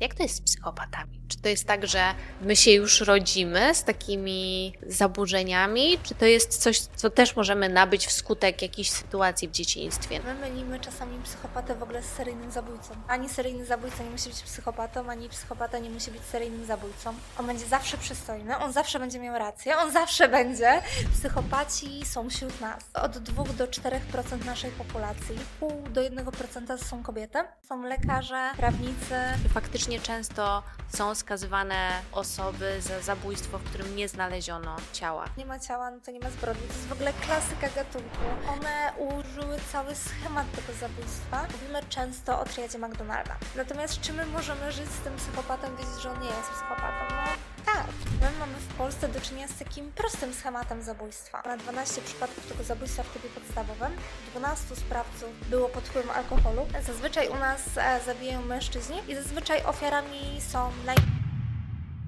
Jak to jest z psychopatami? Czy to jest tak, że my się już rodzimy z takimi zaburzeniami, czy to jest coś, co też możemy nabyć wskutek jakichś sytuacji w dzieciństwie? My mylimy czasami psychopatę w ogóle z seryjnym zabójcą. Ani seryjny zabójca nie musi być psychopatą, ani psychopata nie musi być seryjnym zabójcą. On będzie zawsze przystojny, on zawsze będzie miał rację, on zawsze będzie. Psychopaci są wśród nas. Od 2 do 4% naszej populacji, pół do 1% są kobiety. Są lekarze, prawnicy. Faktycznie często są skazywane osoby za zabójstwo, w którym nie znaleziono ciała. Nie ma ciała, no to nie ma zbrodni. To jest w ogóle klasyka gatunku. One użyły cały schemat tego zabójstwa. Mówimy często o triadzie McDonalda. Natomiast czy my możemy żyć z tym psychopatą, wiedzieć, że on nie jest psychopatą? No tak. My mamy w Polsce do czynienia z takim prostym schematem zabójstwa. Na 12 przypadków tego zabójstwa w trybie podstawowym 12 sprawców było pod wpływem alkoholu. Zazwyczaj u nas e, zabijają mężczyźni i zazwyczaj ofiarami są naj...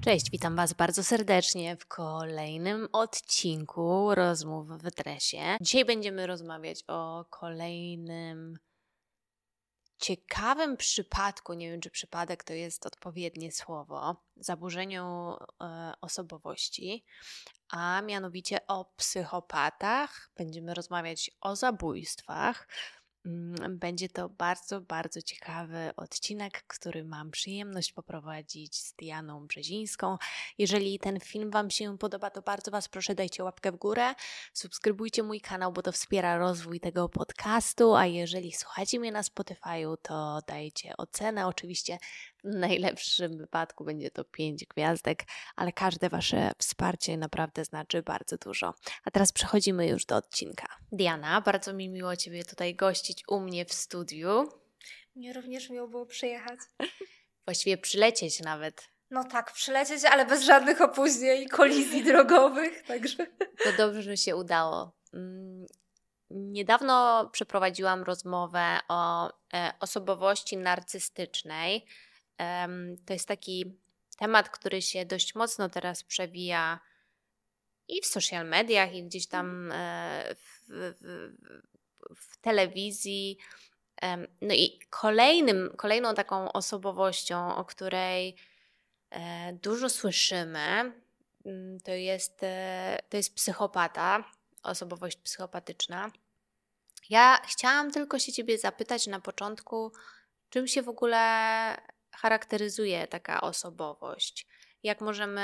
Cześć, witam Was bardzo serdecznie w kolejnym odcinku Rozmów w Dresie. Dzisiaj będziemy rozmawiać o kolejnym ciekawym przypadku, nie wiem czy przypadek to jest odpowiednie słowo, zaburzeniu e, osobowości, a mianowicie o psychopatach. Będziemy rozmawiać o zabójstwach. Mm, będzie to bardzo, bardzo ciekawy odcinek, który mam przyjemność poprowadzić z Dianą Brzezińską. Jeżeli ten film Wam się podoba, to bardzo Was proszę dajcie łapkę w górę, subskrybujcie mój kanał, bo to wspiera rozwój tego podcastu, a jeżeli słuchacie mnie na Spotify'u, to dajcie ocenę. Oczywiście w najlepszym wypadku będzie to 5 gwiazdek, ale każde Wasze wsparcie naprawdę znaczy bardzo dużo. A teraz przechodzimy już do odcinka. Diana, bardzo mi miło Ciebie tutaj gościć u mnie w studiu. Mnie również miło było przyjechać. Właściwie przylecieć nawet. No tak, przylecieć, ale bez żadnych opóźnień, kolizji drogowych, także. To dobrze, że się udało. Mm, niedawno przeprowadziłam rozmowę o e, osobowości narcystycznej to jest taki temat, który się dość mocno teraz przewija i w social mediach, i gdzieś tam e, w, w, w telewizji. No i kolejnym, kolejną taką osobowością, o której e, dużo słyszymy, mm, to jest, e, to jest psychopata, osobowość psychopatyczna. Ja chciałam tylko się Ciebie zapytać na początku, czym się w ogóle charakteryzuje taka osobowość? Jak możemy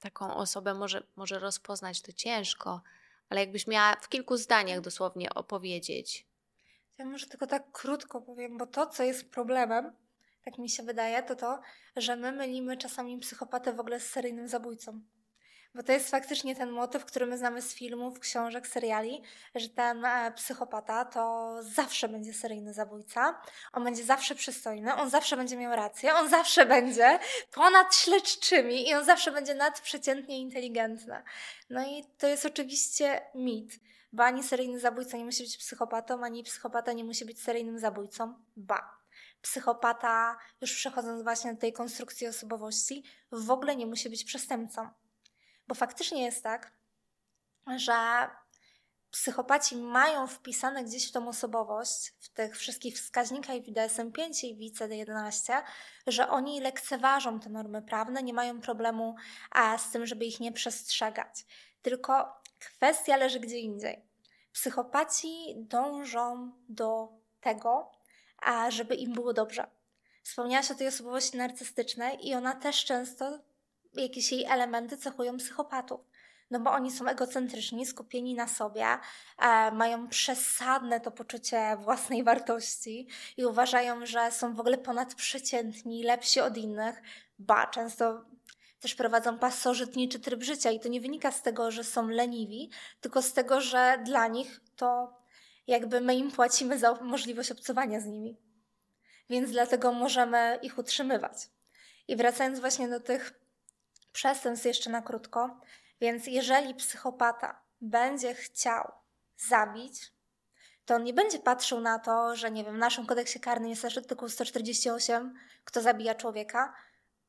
taką osobę może, może rozpoznać, to ciężko, ale jakbyś miała w kilku zdaniach dosłownie opowiedzieć. Ja może tylko tak krótko powiem, bo to, co jest problemem, tak mi się wydaje, to to, że my mylimy czasami psychopatę w ogóle z seryjnym zabójcą. Bo to jest faktycznie ten motyw, który my znamy z filmów, książek, seriali, że ten e, psychopata to zawsze będzie seryjny zabójca, on będzie zawsze przystojny, on zawsze będzie miał rację, on zawsze będzie ponad śledczymi i on zawsze będzie nadprzeciętnie inteligentny. No i to jest oczywiście mit, bo ani seryjny zabójca nie musi być psychopatą, ani psychopata nie musi być seryjnym zabójcą. Ba, psychopata, już przechodząc właśnie do tej konstrukcji osobowości, w ogóle nie musi być przestępcą. Bo faktycznie jest tak, że psychopaci mają wpisane gdzieś w tą osobowość, w tych wszystkich wskaźnikach i w DSM-5 i w ICD-11, że oni lekceważą te normy prawne, nie mają problemu a, z tym, żeby ich nie przestrzegać. Tylko kwestia leży gdzie indziej. Psychopaci dążą do tego, a żeby im było dobrze. Wspomniałaś o tej osobowości narcystycznej i ona też często jakieś jej elementy cechują psychopatów. No bo oni są egocentryczni, skupieni na sobie, e, mają przesadne to poczucie własnej wartości i uważają, że są w ogóle ponadprzeciętni, lepsi od innych. Ba, często też prowadzą pasożytniczy tryb życia i to nie wynika z tego, że są leniwi, tylko z tego, że dla nich to jakby my im płacimy za możliwość obcowania z nimi. Więc dlatego możemy ich utrzymywać. I wracając właśnie do tych przestępstw jeszcze na krótko. Więc jeżeli psychopata będzie chciał zabić, to on nie będzie patrzył na to, że nie wiem, w naszym kodeksie karnym jest artykuł 148, kto zabija człowieka,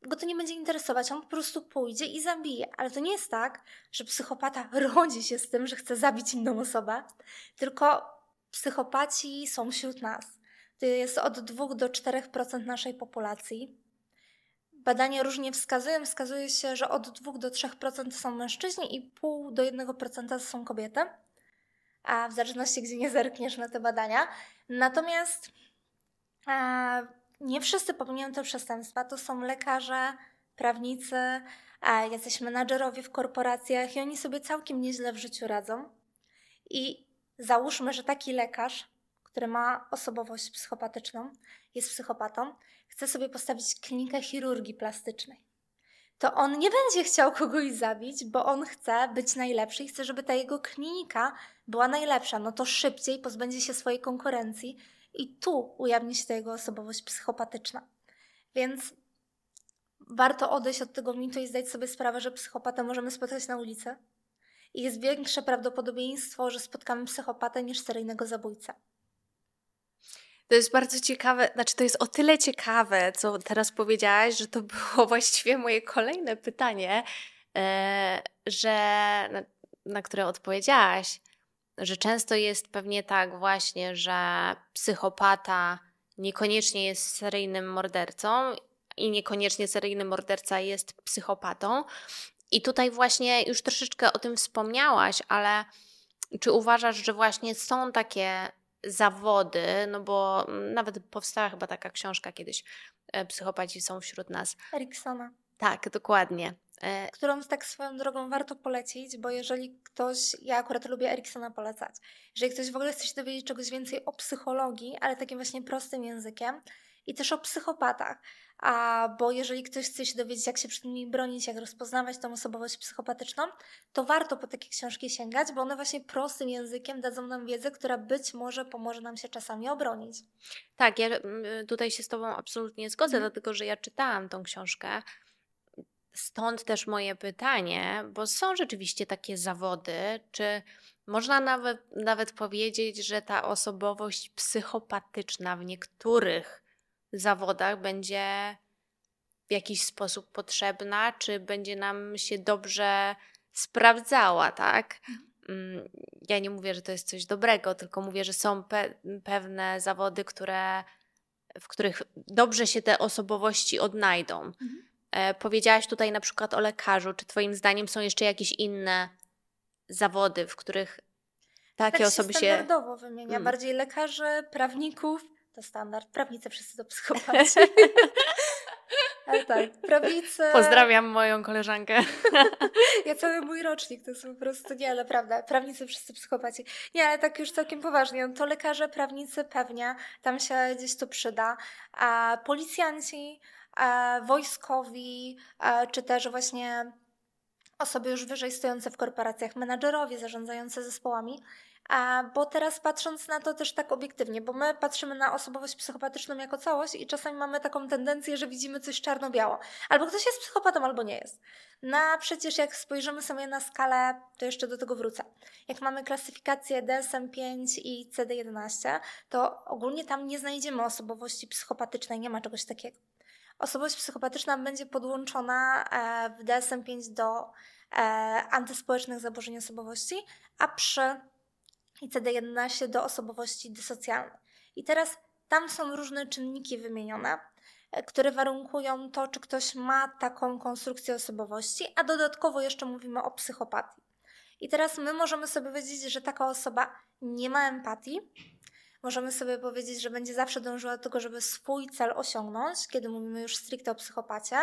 go to nie będzie interesować, on po prostu pójdzie i zabije. Ale to nie jest tak, że psychopata rodzi się z tym, że chce zabić inną osobę, tylko psychopaci są wśród nas. To jest od 2 do 4% naszej populacji badania różnie wskazują. Wskazuje się, że od 2 do 3% są mężczyźni i pół do 1% są kobiety. A w zależności, gdzie nie zerkniesz na te badania. Natomiast e, nie wszyscy popełniają te przestępstwa. To są lekarze, prawnicy, a jacyś menadżerowie w korporacjach i oni sobie całkiem nieźle w życiu radzą. I załóżmy, że taki lekarz, który ma osobowość psychopatyczną, jest psychopatą, chce sobie postawić klinikę chirurgii plastycznej. To on nie będzie chciał kogoś zabić, bo on chce być najlepszy i chce, żeby ta jego klinika była najlepsza. No to szybciej pozbędzie się swojej konkurencji i tu ujawni się ta jego osobowość psychopatyczna. Więc warto odejść od tego mitu i zdać sobie sprawę, że psychopatę możemy spotkać na ulicy. I jest większe prawdopodobieństwo, że spotkamy psychopatę niż seryjnego zabójcę. To jest bardzo ciekawe, znaczy to jest o tyle ciekawe, co teraz powiedziałaś, że to było właściwie moje kolejne pytanie, e, że na, na które odpowiedziałaś, że często jest pewnie tak właśnie, że psychopata niekoniecznie jest seryjnym mordercą i niekoniecznie seryjny morderca jest psychopatą. I tutaj właśnie już troszeczkę o tym wspomniałaś, ale czy uważasz, że właśnie są takie zawody, no bo nawet powstała chyba taka książka kiedyś, e, Psychopaci są wśród nas. Eriksona. Tak, dokładnie. E, Którą tak swoją drogą warto polecić, bo jeżeli ktoś, ja akurat lubię Eriksona polecać, jeżeli ktoś w ogóle chce się dowiedzieć czegoś więcej o psychologii, ale takim właśnie prostym językiem i też o psychopatach, a bo jeżeli ktoś chce się dowiedzieć, jak się przed nimi bronić, jak rozpoznawać tą osobowość psychopatyczną, to warto po takie książki sięgać, bo one właśnie prostym językiem dadzą nam wiedzę, która być może pomoże nam się czasami obronić. Tak, ja mm, tutaj się z Tobą absolutnie zgodzę, mm. dlatego że ja czytałam tą książkę. Stąd też moje pytanie, bo są rzeczywiście takie zawody, czy można nawet, nawet powiedzieć, że ta osobowość psychopatyczna w niektórych zawodach będzie w jakiś sposób potrzebna, czy będzie nam się dobrze sprawdzała, tak? Mm, ja nie mówię, że to jest coś dobrego, tylko mówię, że są pe pewne zawody, które, w których dobrze się te osobowości odnajdą. Mhm. E, powiedziałaś tutaj na przykład o lekarzu. Czy Twoim zdaniem są jeszcze jakieś inne zawody, w których takie tak osoby się. Standardowo wymienia. Hmm. Bardziej lekarzy, prawników, to standard. Prawnicy wszyscy to psychopaci. Ale tak, prawnicy. Pozdrawiam moją koleżankę. ja cały mój rocznik, to jest po prostu, nie, ale prawda, prawnicy wszyscy psychopaci. Nie, ale tak już całkiem poważnie, no to lekarze, prawnicy pewnie, tam się gdzieś to przyda, a policjanci, a wojskowi, a, czy też właśnie osoby już wyżej stojące w korporacjach, menadżerowie zarządzające zespołami, bo teraz patrząc na to też tak obiektywnie, bo my patrzymy na osobowość psychopatyczną jako całość i czasami mamy taką tendencję, że widzimy coś czarno-biało. Albo ktoś jest psychopatą, albo nie jest. No przecież jak spojrzymy sobie na skalę, to jeszcze do tego wrócę. Jak mamy klasyfikację DSM-5 i CD-11, to ogólnie tam nie znajdziemy osobowości psychopatycznej, nie ma czegoś takiego. Osobowość psychopatyczna będzie podłączona e, w DSM-5 do e, antyspołecznych zaburzeń osobowości, a przy i CD11 do osobowości dysocjalnej. I teraz tam są różne czynniki wymienione, e, które warunkują to, czy ktoś ma taką konstrukcję osobowości, a dodatkowo jeszcze mówimy o psychopatii. I teraz my możemy sobie powiedzieć, że taka osoba nie ma empatii, możemy sobie powiedzieć, że będzie zawsze dążyła do tego, żeby swój cel osiągnąć, kiedy mówimy już stricte o psychopacie.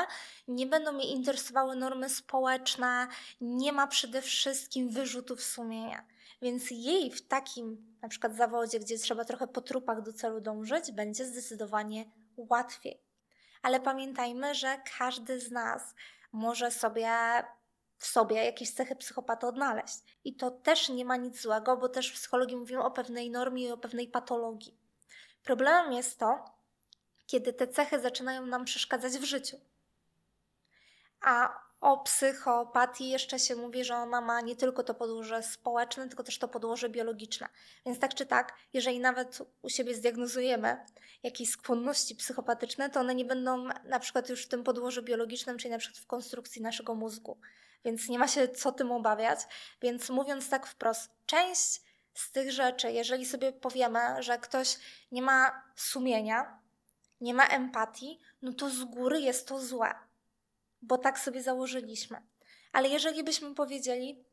Nie będą mnie interesowały normy społeczne, nie ma przede wszystkim wyrzutów sumienia. Więc jej w takim na przykład zawodzie, gdzie trzeba trochę po trupach do celu dążyć, będzie zdecydowanie łatwiej. Ale pamiętajmy, że każdy z nas może sobie w sobie jakieś cechy psychopaty odnaleźć. I to też nie ma nic złego, bo też psychologii mówimy o pewnej normie i o pewnej patologii. Problemem jest to, kiedy te cechy zaczynają nam przeszkadzać w życiu. A o psychopatii jeszcze się mówi, że ona ma nie tylko to podłoże społeczne, tylko też to podłoże biologiczne. Więc tak czy tak, jeżeli nawet u siebie zdiagnozujemy jakieś skłonności psychopatyczne, to one nie będą na przykład już w tym podłożu biologicznym, czyli na przykład w konstrukcji naszego mózgu. Więc nie ma się co tym obawiać. Więc mówiąc tak wprost, część z tych rzeczy, jeżeli sobie powiemy, że ktoś nie ma sumienia, nie ma empatii, no to z góry jest to złe bo tak sobie założyliśmy. Ale jeżeli byśmy powiedzieli,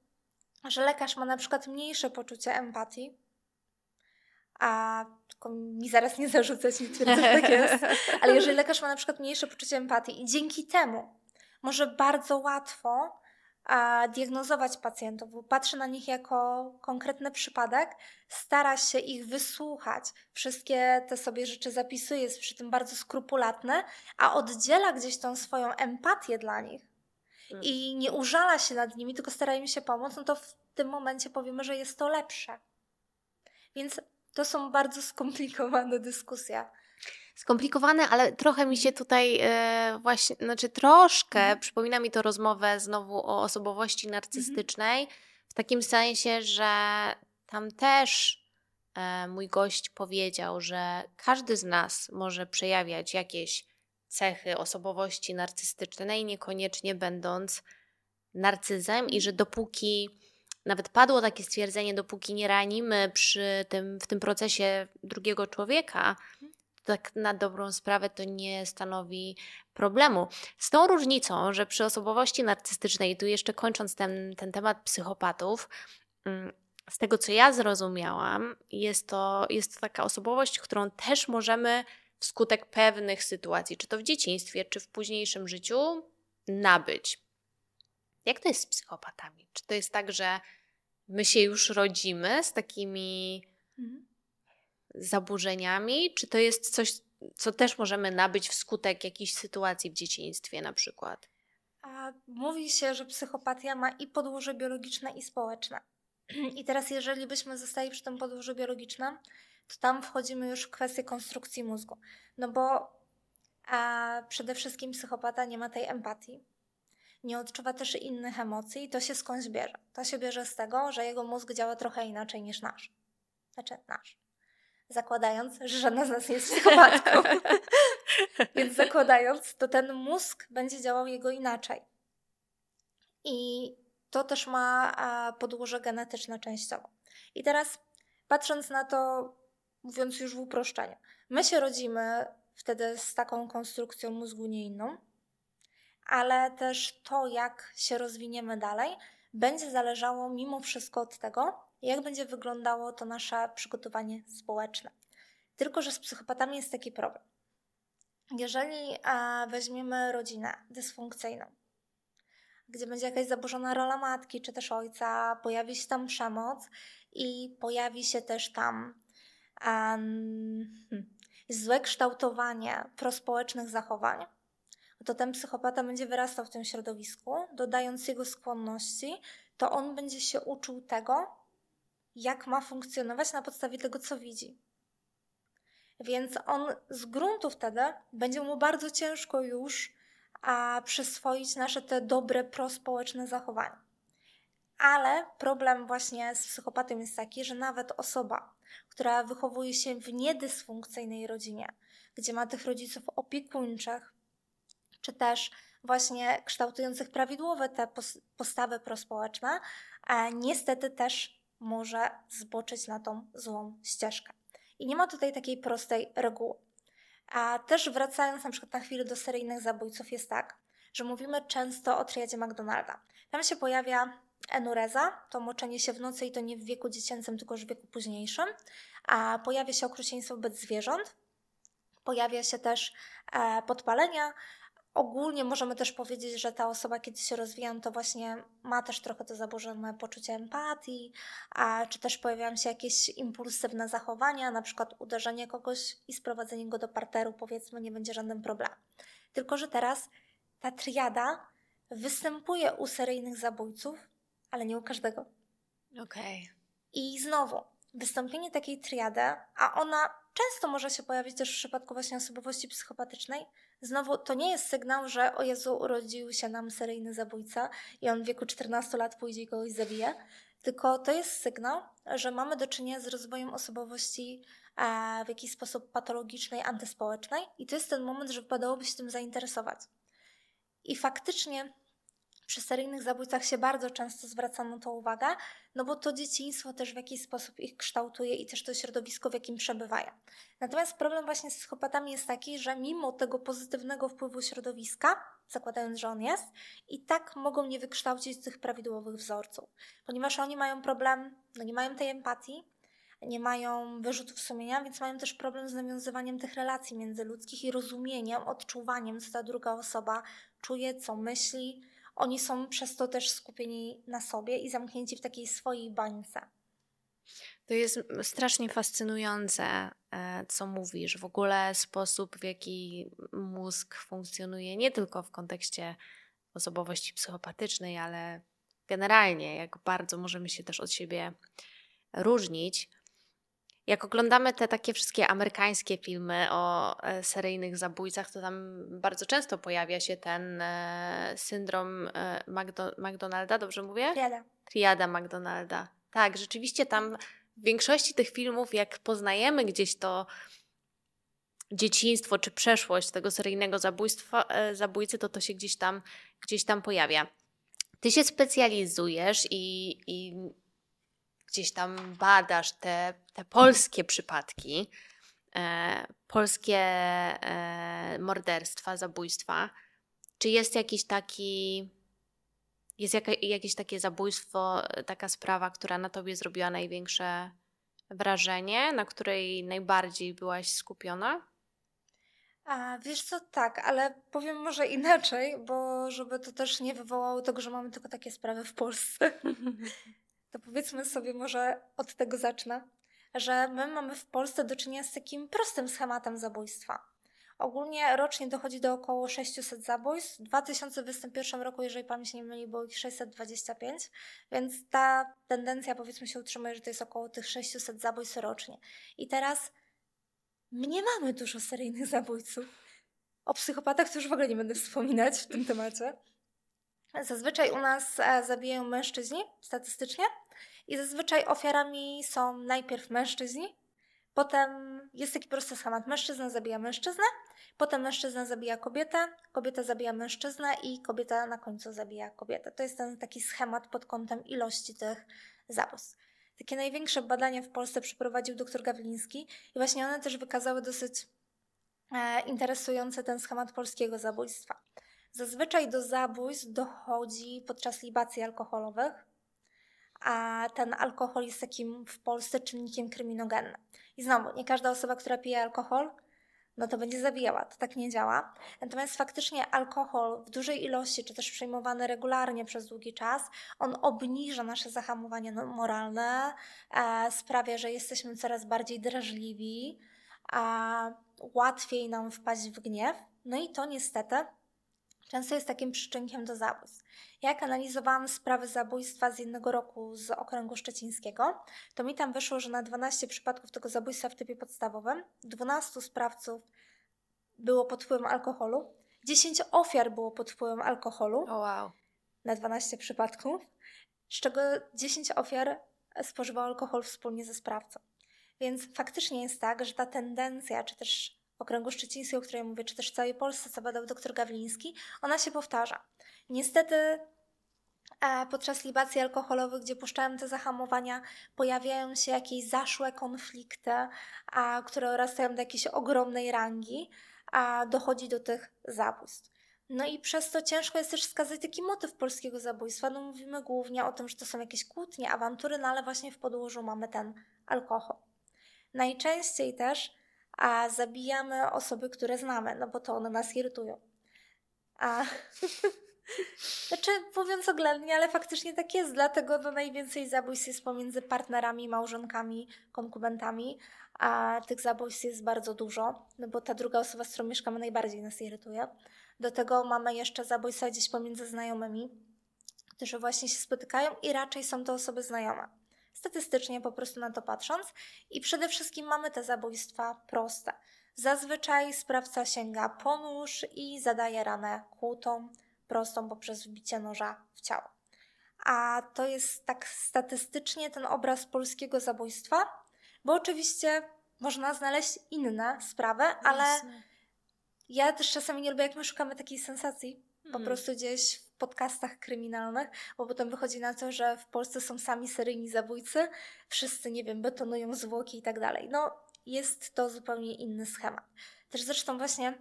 że lekarz ma na przykład mniejsze poczucie empatii, a tylko mi zaraz nie zarzucać, nie twierdzę, że tak jest, ale jeżeli lekarz ma na przykład mniejsze poczucie empatii i dzięki temu może bardzo łatwo a, diagnozować pacjentów, bo patrzy na nich jako konkretny przypadek, stara się ich wysłuchać, wszystkie te sobie rzeczy zapisuje, jest przy tym bardzo skrupulatny, a oddziela gdzieś tą swoją empatię dla nich mm. i nie użala się nad nimi, tylko stara im się pomóc, no to w tym momencie powiemy, że jest to lepsze. Więc to są bardzo skomplikowane dyskusje. Skomplikowane, ale trochę mi się tutaj e, właśnie, znaczy troszkę mhm. przypomina mi to rozmowę znowu o osobowości narcystycznej, mhm. w takim sensie, że tam też e, mój gość powiedział, że każdy z nas może przejawiać jakieś cechy osobowości narcystycznej, niekoniecznie będąc narcyzem, i że dopóki nawet padło takie stwierdzenie, dopóki nie ranimy przy tym, w tym procesie drugiego człowieka, tak na dobrą sprawę to nie stanowi problemu. Z tą różnicą, że przy osobowości narcystycznej, tu jeszcze kończąc ten, ten temat psychopatów, mm, z tego co ja zrozumiałam, jest to, jest to taka osobowość, którą też możemy wskutek pewnych sytuacji, czy to w dzieciństwie, czy w późniejszym życiu, nabyć. Jak to jest z psychopatami? Czy to jest tak, że my się już rodzimy z takimi mhm. Zaburzeniami, czy to jest coś, co też możemy nabyć wskutek jakichś sytuacji w dzieciństwie na przykład? A mówi się, że psychopatia ma i podłoże biologiczne, i społeczne. I teraz, jeżeli byśmy zostali przy tym podłożu biologicznym, to tam wchodzimy już w kwestię konstrukcji mózgu. No bo a przede wszystkim psychopata nie ma tej empatii nie odczuwa też innych emocji i to się skądś bierze. To się bierze z tego, że jego mózg działa trochę inaczej niż nasz. Znaczy nasz. Zakładając, że żadna z nas jest psychopatką. Więc zakładając, to ten mózg będzie działał jego inaczej. I to też ma podłoże genetyczne częściowo. I teraz patrząc na to, mówiąc już w uproszczeniu, my się rodzimy wtedy z taką konstrukcją mózgu nie inną, ale też to, jak się rozwiniemy dalej, będzie zależało mimo wszystko od tego, jak będzie wyglądało to nasze przygotowanie społeczne. Tylko, że z psychopatami jest taki problem. Jeżeli weźmiemy rodzinę dysfunkcyjną, gdzie będzie jakaś zaburzona rola matki czy też ojca, pojawi się tam przemoc i pojawi się też tam um, złe kształtowanie prospołecznych zachowań, to ten psychopata będzie wyrastał w tym środowisku, dodając jego skłonności, to on będzie się uczył tego, jak ma funkcjonować na podstawie tego, co widzi. Więc on z gruntu wtedy będzie mu bardzo ciężko już a, przyswoić nasze te dobre, prospołeczne zachowania. Ale problem właśnie z psychopatą jest taki, że nawet osoba, która wychowuje się w niedysfunkcyjnej rodzinie, gdzie ma tych rodziców opiekuńczych, czy też właśnie kształtujących prawidłowe te postawy prospołeczne, a niestety też może zboczyć na tą złą ścieżkę. I nie ma tutaj takiej prostej reguły. A też wracając na przykład na chwilę do seryjnych zabójców, jest tak, że mówimy często o triadzie McDonalda. Tam się pojawia enureza, to moczenie się w nocy i to nie w wieku dziecięcym, tylko już w wieku późniejszym, a pojawia się okrucieństwo wobec zwierząt, pojawia się też e, podpalenia, Ogólnie możemy też powiedzieć, że ta osoba, kiedy się rozwija, no to właśnie ma też trochę to zaburzone poczucie empatii, a czy też pojawiają się jakieś impulsywne zachowania, na przykład uderzenie kogoś i sprowadzenie go do parteru, powiedzmy, nie będzie żadnym problemem. Tylko, że teraz ta triada występuje u seryjnych zabójców, ale nie u każdego. Okej. Okay. I znowu, wystąpienie takiej triady, a ona często może się pojawić też w przypadku właśnie osobowości psychopatycznej, Znowu, to nie jest sygnał, że o Jezu, urodził się nam seryjny zabójca i on w wieku 14 lat pójdzie i kogoś zabije, tylko to jest sygnał, że mamy do czynienia z rozwojem osobowości w jakiś sposób patologicznej, antyspołecznej i to jest ten moment, że wypadałoby się tym zainteresować. I faktycznie przy seryjnych zabójcach się bardzo często zwraca na to uwagę, no bo to dzieciństwo też w jakiś sposób ich kształtuje i też to środowisko, w jakim przebywają. Natomiast problem właśnie z psychopatami jest taki, że mimo tego pozytywnego wpływu środowiska, zakładając, że on jest, i tak mogą nie wykształcić tych prawidłowych wzorców, ponieważ oni mają problem, no nie mają tej empatii, nie mają wyrzutów sumienia, więc mają też problem z nawiązywaniem tych relacji międzyludzkich i rozumieniem, odczuwaniem, co ta druga osoba czuje, co myśli. Oni są przez to też skupieni na sobie i zamknięci w takiej swojej bańce. To jest strasznie fascynujące, e, co mówisz. W ogóle sposób, w jaki mózg funkcjonuje, nie tylko w kontekście osobowości psychopatycznej, ale generalnie, jak bardzo możemy się też od siebie różnić. Jak oglądamy te takie wszystkie amerykańskie filmy o e, seryjnych zabójcach, to tam bardzo często pojawia się ten e, syndrom e, McDo- McDonalda, dobrze mówię? Triada. Triada McDonalda. Tak, rzeczywiście tam w większości tych filmów, jak poznajemy gdzieś to dzieciństwo czy przeszłość tego seryjnego zabójstwa, e, zabójcy, to to się gdzieś tam, gdzieś tam pojawia. Ty się specjalizujesz i, i gdzieś tam badasz te, te polskie przypadki, e, polskie e, morderstwa, zabójstwa. Czy jest jakiś taki, jest jaka, jakieś takie zabójstwo, taka sprawa, która na tobie zrobiła największe wrażenie, na której najbardziej byłaś skupiona? A wiesz co, tak, ale powiem może inaczej, bo żeby to też nie wywołało tego, że mamy tylko takie sprawy w Polsce. to powiedzmy sobie może od tego zacznę, że my mamy w Polsce do czynienia z takim prostym schematem zabójstwa. Ogólnie rocznie dochodzi do około 600 zabójstw. W 2021 roku, jeżeli pamięć nie myli, było ich 625, więc ta tendencja powiedzmy się utrzymuje, że to jest około tych 600 zabójstw rocznie. I teraz my nie mamy dużo seryjnych zabójców. O psychopatach to już w ogóle nie będę wspominać w tym temacie. Zazwyczaj u nas e, zabijają mężczyźni statystycznie i zazwyczaj ofiarami są najpierw mężczyźni, potem jest taki prosty schemat: mężczyzna zabija mężczyznę, potem mężczyzna zabija kobietę, kobieta zabija mężczyznę i kobieta na końcu zabija kobietę. To jest ten taki schemat pod kątem ilości tych zabójstw. Takie największe badania w Polsce przeprowadził dr Gawliński i właśnie one też wykazały dosyć e, interesujący ten schemat polskiego zabójstwa. Zazwyczaj do zabójstw dochodzi podczas libacji alkoholowych, a ten alkohol jest takim w Polsce czynnikiem kryminogennym. I znowu, nie każda osoba, która pije alkohol, no to będzie zabijała. To tak nie działa. Natomiast faktycznie alkohol w dużej ilości, czy też przyjmowany regularnie przez długi czas, on obniża nasze zahamowanie no, moralne, e, sprawia, że jesteśmy coraz bardziej drażliwi, a łatwiej nam wpaść w gniew. No i to niestety często jest takim przyczynkiem do zabójstw. Jak analizowałam sprawy zabójstwa z jednego roku z okręgu szczecińskiego, to mi tam wyszło, że na 12 przypadków tego zabójstwa w typie podstawowym 12 sprawców było pod wpływem alkoholu, 10 ofiar było pod wpływem alkoholu oh wow. na 12 przypadków, z czego 10 ofiar spożywało alkohol wspólnie ze sprawcą. Więc faktycznie jest tak, że ta tendencja, czy też okręgu szczecińskim, o której mówię, czy też w całej Polsce, co badał dr Gawliński, ona się powtarza. Niestety e, podczas libacji alkoholowych, gdzie puszczałem te zahamowania, pojawiają się jakieś zaszłe konflikty, które rastają do jakiejś ogromnej rangi, a dochodzi do tych zabójstw. No i przez to ciężko jest też wskazać taki motyw polskiego zabójstwa. No mówimy głównie o tym, że to są jakieś kłótnie, awantury, no ale właśnie w podłożu mamy ten alkohol. Najczęściej też a zabijamy osoby, które znamy, no bo to one nas irytują. A znaczy, mówiąc oględnie, ale faktycznie tak jest, dlatego no najwięcej zabójstw jest pomiędzy partnerami, małżonkami, konkubentami, a tych zabójstw jest bardzo dużo, no bo ta druga osoba, z którą mieszkamy, najbardziej nas irytuje. Do tego mamy jeszcze zabójstwa gdzieś pomiędzy znajomymi, którzy właśnie się spotykają i raczej są to osoby znajome statystycznie po prostu na to patrząc. I przede wszystkim mamy te zabójstwa proste. Zazwyczaj sprawca sięga po nóż i zadaje ranę kłutą, prostą poprzez wbicie noża w ciało. A to jest tak statystycznie ten obraz polskiego zabójstwa, bo oczywiście można znaleźć inne sprawy, ale ja też czasami nie lubię, jak my szukamy takiej sensacji, po hmm. prostu gdzieś w podcastach kryminalnych, bo potem wychodzi na to, że w Polsce są sami seryjni zabójcy, wszyscy, nie wiem, betonują zwłoki i tak dalej. No, jest to zupełnie inny schemat. Też zresztą właśnie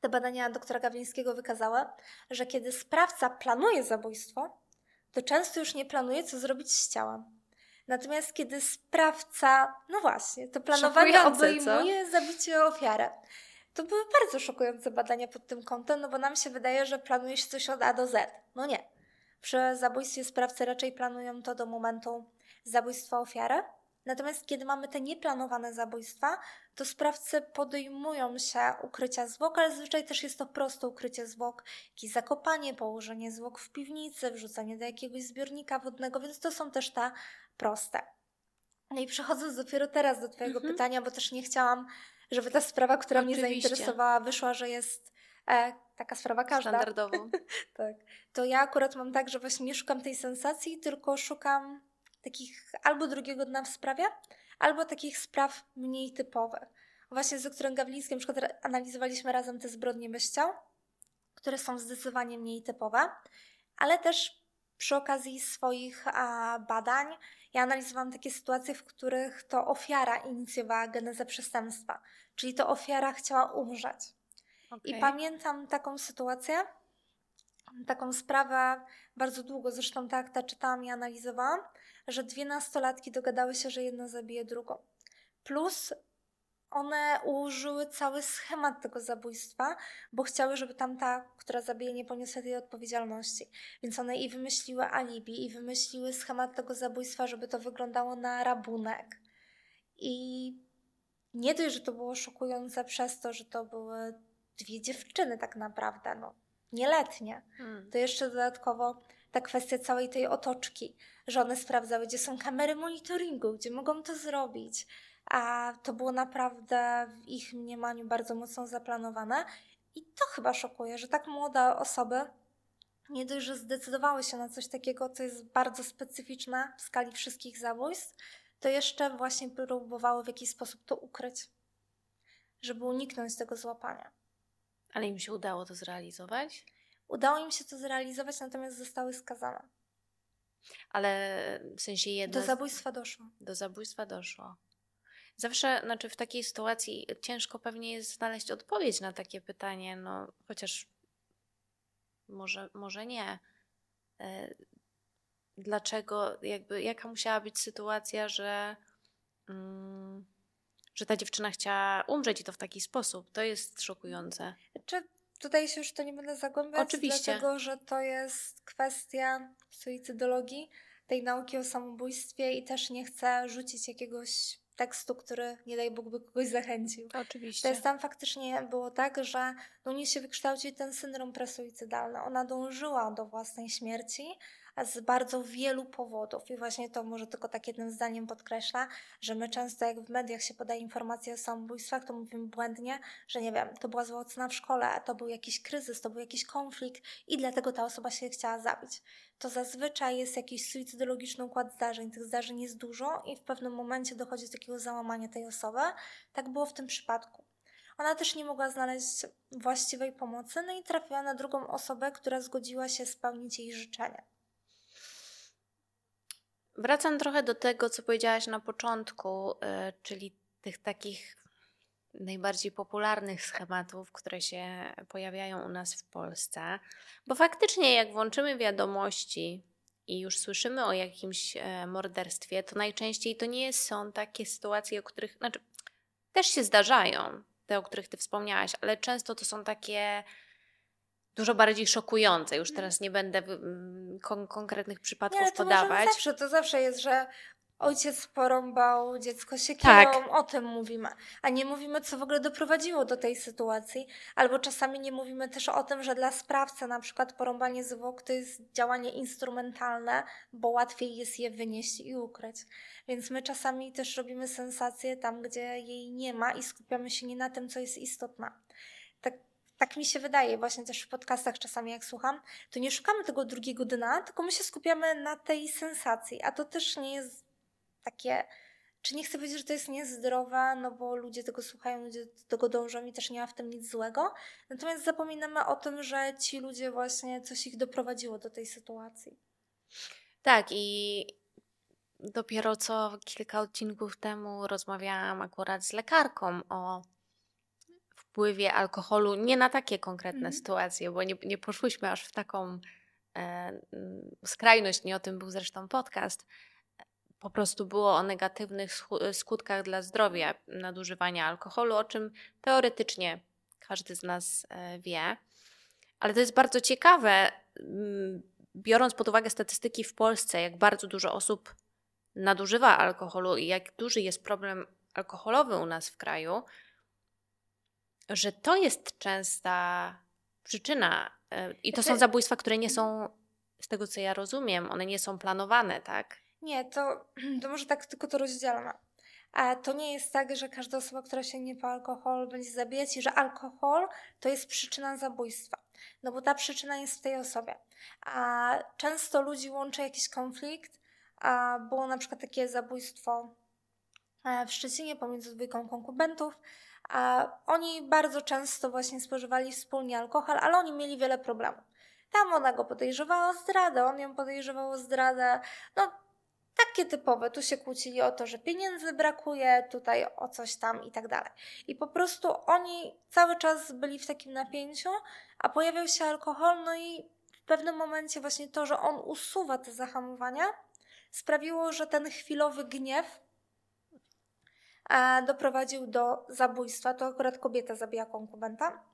te badania doktora Gawlińskiego wykazały, że kiedy sprawca planuje zabójstwo, to często już nie planuje, co zrobić z ciałem. Natomiast kiedy sprawca, no właśnie, to planowanie obejmuje co? zabicie ofiary. To były bardzo szokujące badania pod tym kątem, no bo nam się wydaje, że planuje się coś od A do Z. No nie. Przy zabójstwie sprawcy raczej planują to do momentu zabójstwa ofiary. Natomiast kiedy mamy te nieplanowane zabójstwa, to sprawcy podejmują się ukrycia zwłok, ale zazwyczaj też jest to proste ukrycie zwłok, jakieś zakopanie, położenie zwłok w piwnicy, wrzucenie do jakiegoś zbiornika wodnego, więc to są też te proste. No i przechodząc dopiero teraz do Twojego mhm. pytania, bo też nie chciałam, żeby ta sprawa, która Oczywiście. mnie zainteresowała, wyszła, że jest e, taka sprawa każda. Standardową. tak. To ja akurat mam tak, że właśnie nie szukam tej sensacji, tylko szukam takich albo drugiego dna w sprawie, albo takich spraw mniej typowych. Właśnie z doktorem Gawlińskim na przykład analizowaliśmy razem te zbrodnie bez ciał, które są zdecydowanie mniej typowe, ale też przy okazji swoich badań ja analizowałam takie sytuacje, w których to ofiara inicjowała genezę przestępstwa, czyli to ofiara chciała umrzeć. Okay. I pamiętam taką sytuację, taką sprawę bardzo długo, zresztą tak ta czytałam i analizowałam, że dwie nastolatki dogadały się, że jedna zabije drugą. Plus one ułożyły cały schemat tego zabójstwa, bo chciały, żeby tamta, która zabije, nie poniosła tej odpowiedzialności. Więc one i wymyśliły alibi, i wymyśliły schemat tego zabójstwa, żeby to wyglądało na rabunek. I nie dość, że to było szokujące przez to, że to były dwie dziewczyny tak naprawdę, no, nieletnie, hmm. to jeszcze dodatkowo ta kwestia całej tej otoczki, że one sprawdzały, gdzie są kamery monitoringu, gdzie mogą to zrobić, a to było naprawdę w ich mniemaniu bardzo mocno zaplanowane. I to chyba szokuje, że tak młode osoby nie dość, że zdecydowały się na coś takiego, co jest bardzo specyficzne w skali wszystkich zabójstw, to jeszcze właśnie próbowały w jakiś sposób to ukryć, żeby uniknąć tego złapania. Ale im się udało to zrealizować? Udało im się to zrealizować, natomiast zostały skazane. Ale w sensie jedno. Do zabójstwa doszło. Do zabójstwa doszło. Zawsze, znaczy w takiej sytuacji ciężko pewnie jest znaleźć odpowiedź na takie pytanie, no chociaż może, może nie. E, dlaczego, jakby, jaka musiała być sytuacja, że, mm, że ta dziewczyna chciała umrzeć i to w taki sposób? To jest szokujące. Czy tutaj się już to nie będę zagłębiać, Oczywiście. dlatego że to jest kwestia suicydologii, tej nauki o samobójstwie i też nie chcę rzucić jakiegoś tekstu, który nie daj Bóg by kogoś zachęcił. Oczywiście. To jest tam faktycznie było tak, że u niej się wykształcił ten syndrom presuicydalny. Ona dążyła do własnej śmierci, z bardzo wielu powodów. I właśnie to może tylko tak jednym zdaniem podkreśla, że my często jak w mediach się podaje informacje o samobójstwach, to mówimy błędnie, że nie wiem, to była zła w szkole, to był jakiś kryzys, to był jakiś konflikt i dlatego ta osoba się chciała zabić. To zazwyczaj jest jakiś suicydologiczny układ zdarzeń. Tych zdarzeń jest dużo i w pewnym momencie dochodzi do takiego załamania tej osoby. Tak było w tym przypadku. Ona też nie mogła znaleźć właściwej pomocy, no i trafiła na drugą osobę, która zgodziła się spełnić jej życzenie. Wracam trochę do tego, co powiedziałaś na początku, y, czyli tych takich najbardziej popularnych schematów, które się pojawiają u nas w Polsce. Bo faktycznie, jak włączymy wiadomości i już słyszymy o jakimś e, morderstwie, to najczęściej to nie są takie sytuacje, o których, znaczy, też się zdarzają, te, o których ty wspomniałaś, ale często to są takie dużo bardziej szokujące. Już teraz nie będę mm, kon konkretnych przypadków nie, to podawać. Zawsze, to zawsze jest, że ojciec porąbał dziecko siekierą, tak. o tym mówimy. A nie mówimy, co w ogóle doprowadziło do tej sytuacji. Albo czasami nie mówimy też o tym, że dla sprawcy na przykład porąbanie zwłok to jest działanie instrumentalne, bo łatwiej jest je wynieść i ukryć. Więc my czasami też robimy sensację tam, gdzie jej nie ma i skupiamy się nie na tym, co jest istotne. Tak mi się wydaje, właśnie też w podcastach czasami jak słucham, to nie szukamy tego drugiego dna, tylko my się skupiamy na tej sensacji, a to też nie jest takie czy nie chcę powiedzieć, że to jest niezdrowe, no bo ludzie tego słuchają, ludzie do tego dążą i też nie ma w tym nic złego. Natomiast zapominamy o tym, że ci ludzie właśnie coś ich doprowadziło do tej sytuacji. Tak, i dopiero co kilka odcinków temu rozmawiałam akurat z lekarką o wpływie alkoholu, nie na takie konkretne mm. sytuacje, bo nie, nie poszłyśmy aż w taką e, skrajność, nie o tym był zresztą podcast, po prostu było o negatywnych skutkach dla zdrowia nadużywania alkoholu, o czym teoretycznie każdy z nas e, wie. Ale to jest bardzo ciekawe, mm, biorąc pod uwagę statystyki w Polsce, jak bardzo dużo osób nadużywa alkoholu i jak duży jest problem alkoholowy u nas w kraju, że to jest częsta przyczyna. E, I to są zabójstwa, które nie są, z tego co ja rozumiem, one nie są planowane, tak? Nie, to, to może tak tylko to rozdzielmy. A to nie jest tak, że każda osoba, która sięgnie po alkohol, będzie zabijać i że alkohol to jest przyczyna zabójstwa. No bo ta przyczyna jest w tej osobie. A często ludzi łączy jakiś konflikt. A było na przykład takie zabójstwo e, w Szczecinie pomiędzy dwójką konkubentów. A oni bardzo często właśnie spożywali wspólnie alkohol, ale oni mieli wiele problemów. Tam ona go podejrzewała o zdradę, on ją podejrzewał o zdradę. No, takie typowe. Tu się kłócili o to, że pieniędzy brakuje, tutaj o coś tam i tak dalej. I po prostu oni cały czas byli w takim napięciu, a pojawiał się alkohol, no i w pewnym momencie właśnie to, że on usuwa te zahamowania, sprawiło, że ten chwilowy gniew doprowadził do zabójstwa. To akurat kobieta zabija konkubenta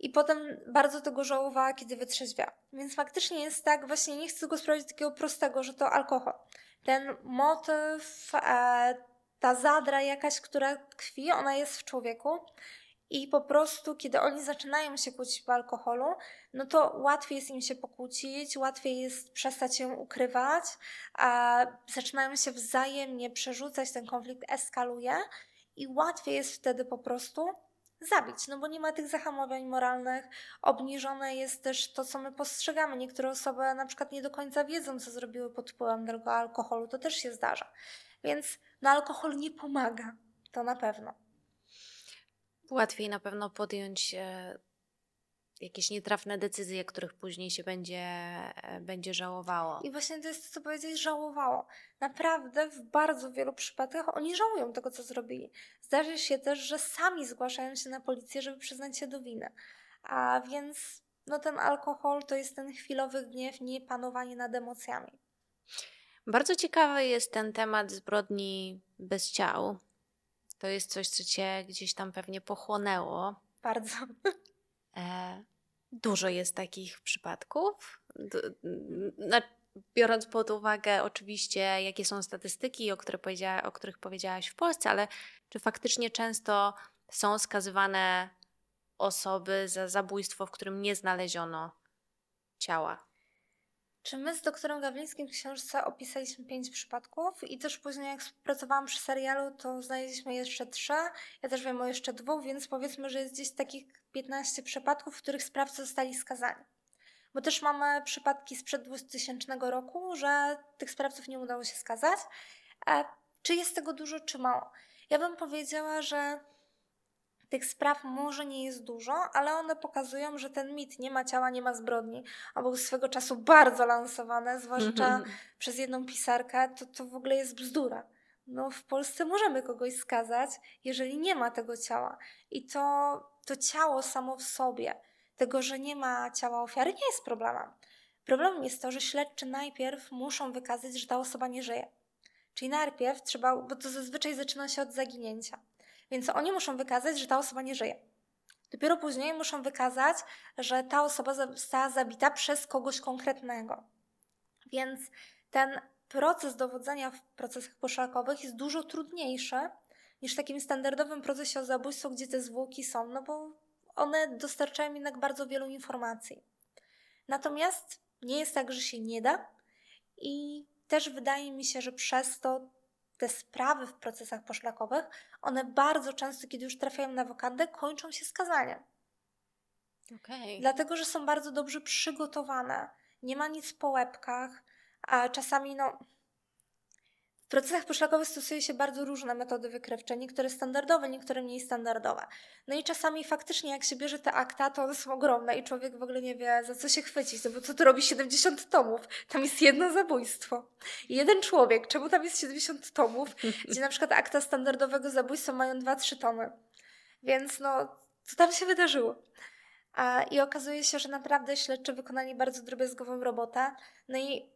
i potem bardzo tego żałowała, kiedy wytrzeźwiała. Więc faktycznie jest tak, właśnie nie chcę go sprawdzić takiego prostego, że to alkohol. Ten motyw, e, ta zadra jakaś, która tkwi, ona jest w człowieku i po prostu, kiedy oni zaczynają się kłócić po alkoholu, no to łatwiej jest im się pokłócić, łatwiej jest przestać ją ukrywać, a zaczynają się wzajemnie przerzucać, ten konflikt eskaluje i łatwiej jest wtedy po prostu zabić, no bo nie ma tych zahamowań moralnych. Obniżone jest też to, co my postrzegamy. Niektóre osoby na przykład nie do końca wiedzą, co zrobiły pod wpływem tego alkoholu. To też się zdarza. Więc no, alkohol nie pomaga. To na pewno. Łatwiej na pewno podjąć e, jakieś nietrafne decyzje, których później się będzie, e, będzie żałowało. I właśnie to jest to, co powiedzieć, żałowało. Naprawdę w bardzo wielu przypadkach oni żałują tego, co zrobili. Zdarzy się też, że sami zgłaszają się na policję, żeby przyznać się do winy. A więc no ten alkohol to jest ten chwilowy gniew, nie panowanie nad emocjami. Bardzo ciekawy jest ten temat zbrodni bez ciał. To jest coś, co cię gdzieś tam pewnie pochłonęło. Bardzo. E, dużo jest takich przypadków. Biorąc pod uwagę oczywiście, jakie są statystyki, o, które powiedziała, o których powiedziałaś w Polsce, ale czy faktycznie często są skazywane osoby za zabójstwo, w którym nie znaleziono ciała? Czy my z doktorem Gawlińskim w książce opisaliśmy pięć przypadków i też później jak pracowałam przy serialu, to znaleźliśmy jeszcze trzy. Ja też wiem o jeszcze dwóch, więc powiedzmy, że jest gdzieś takich 15 przypadków, w których sprawcy zostali skazani. Bo też mamy przypadki sprzed 2000 roku, że tych sprawców nie udało się skazać. A czy jest tego dużo, czy mało? Ja bym powiedziała, że tych spraw może nie jest dużo, ale one pokazują, że ten mit nie ma ciała, nie ma zbrodni, a był swego czasu bardzo lansowane, zwłaszcza mm -hmm. przez jedną pisarkę, to, to w ogóle jest bzdura. No, w Polsce możemy kogoś skazać, jeżeli nie ma tego ciała. I to, to ciało samo w sobie, tego, że nie ma ciała ofiary, nie jest problemem. Problemem jest to, że śledczy najpierw muszą wykazać, że ta osoba nie żyje. Czyli najpierw trzeba, bo to zazwyczaj zaczyna się od zaginięcia. Więc oni muszą wykazać, że ta osoba nie żyje. Dopiero później muszą wykazać, że ta osoba została zabita przez kogoś konkretnego. Więc ten proces dowodzenia w procesach poszlakowych jest dużo trudniejszy niż w takim standardowym procesie o zabójstwo, gdzie te zwłoki są, no bo one dostarczają jednak bardzo wielu informacji. Natomiast nie jest tak, że się nie da i też wydaje mi się, że przez to te sprawy w procesach poszlakowych, one bardzo często, kiedy już trafiają na wokandę, kończą się skazaniem. Okay. Dlatego, że są bardzo dobrze przygotowane. Nie ma nic po łebkach, a czasami no, procesach poszlakowych stosuje się bardzo różne metody wykrywcze, niektóre standardowe, niektóre mniej standardowe. No i czasami faktycznie jak się bierze te akta, to one są ogromne i człowiek w ogóle nie wie za co się chwycić, no bo co tu robi 70 tomów? Tam jest jedno zabójstwo. Jeden człowiek, czemu tam jest 70 tomów, gdzie na przykład akta standardowego zabójstwa mają 2-3 tomy. Więc no, co tam się wydarzyło? I okazuje się, że naprawdę śledczy wykonali bardzo drobiazgową robotę. No i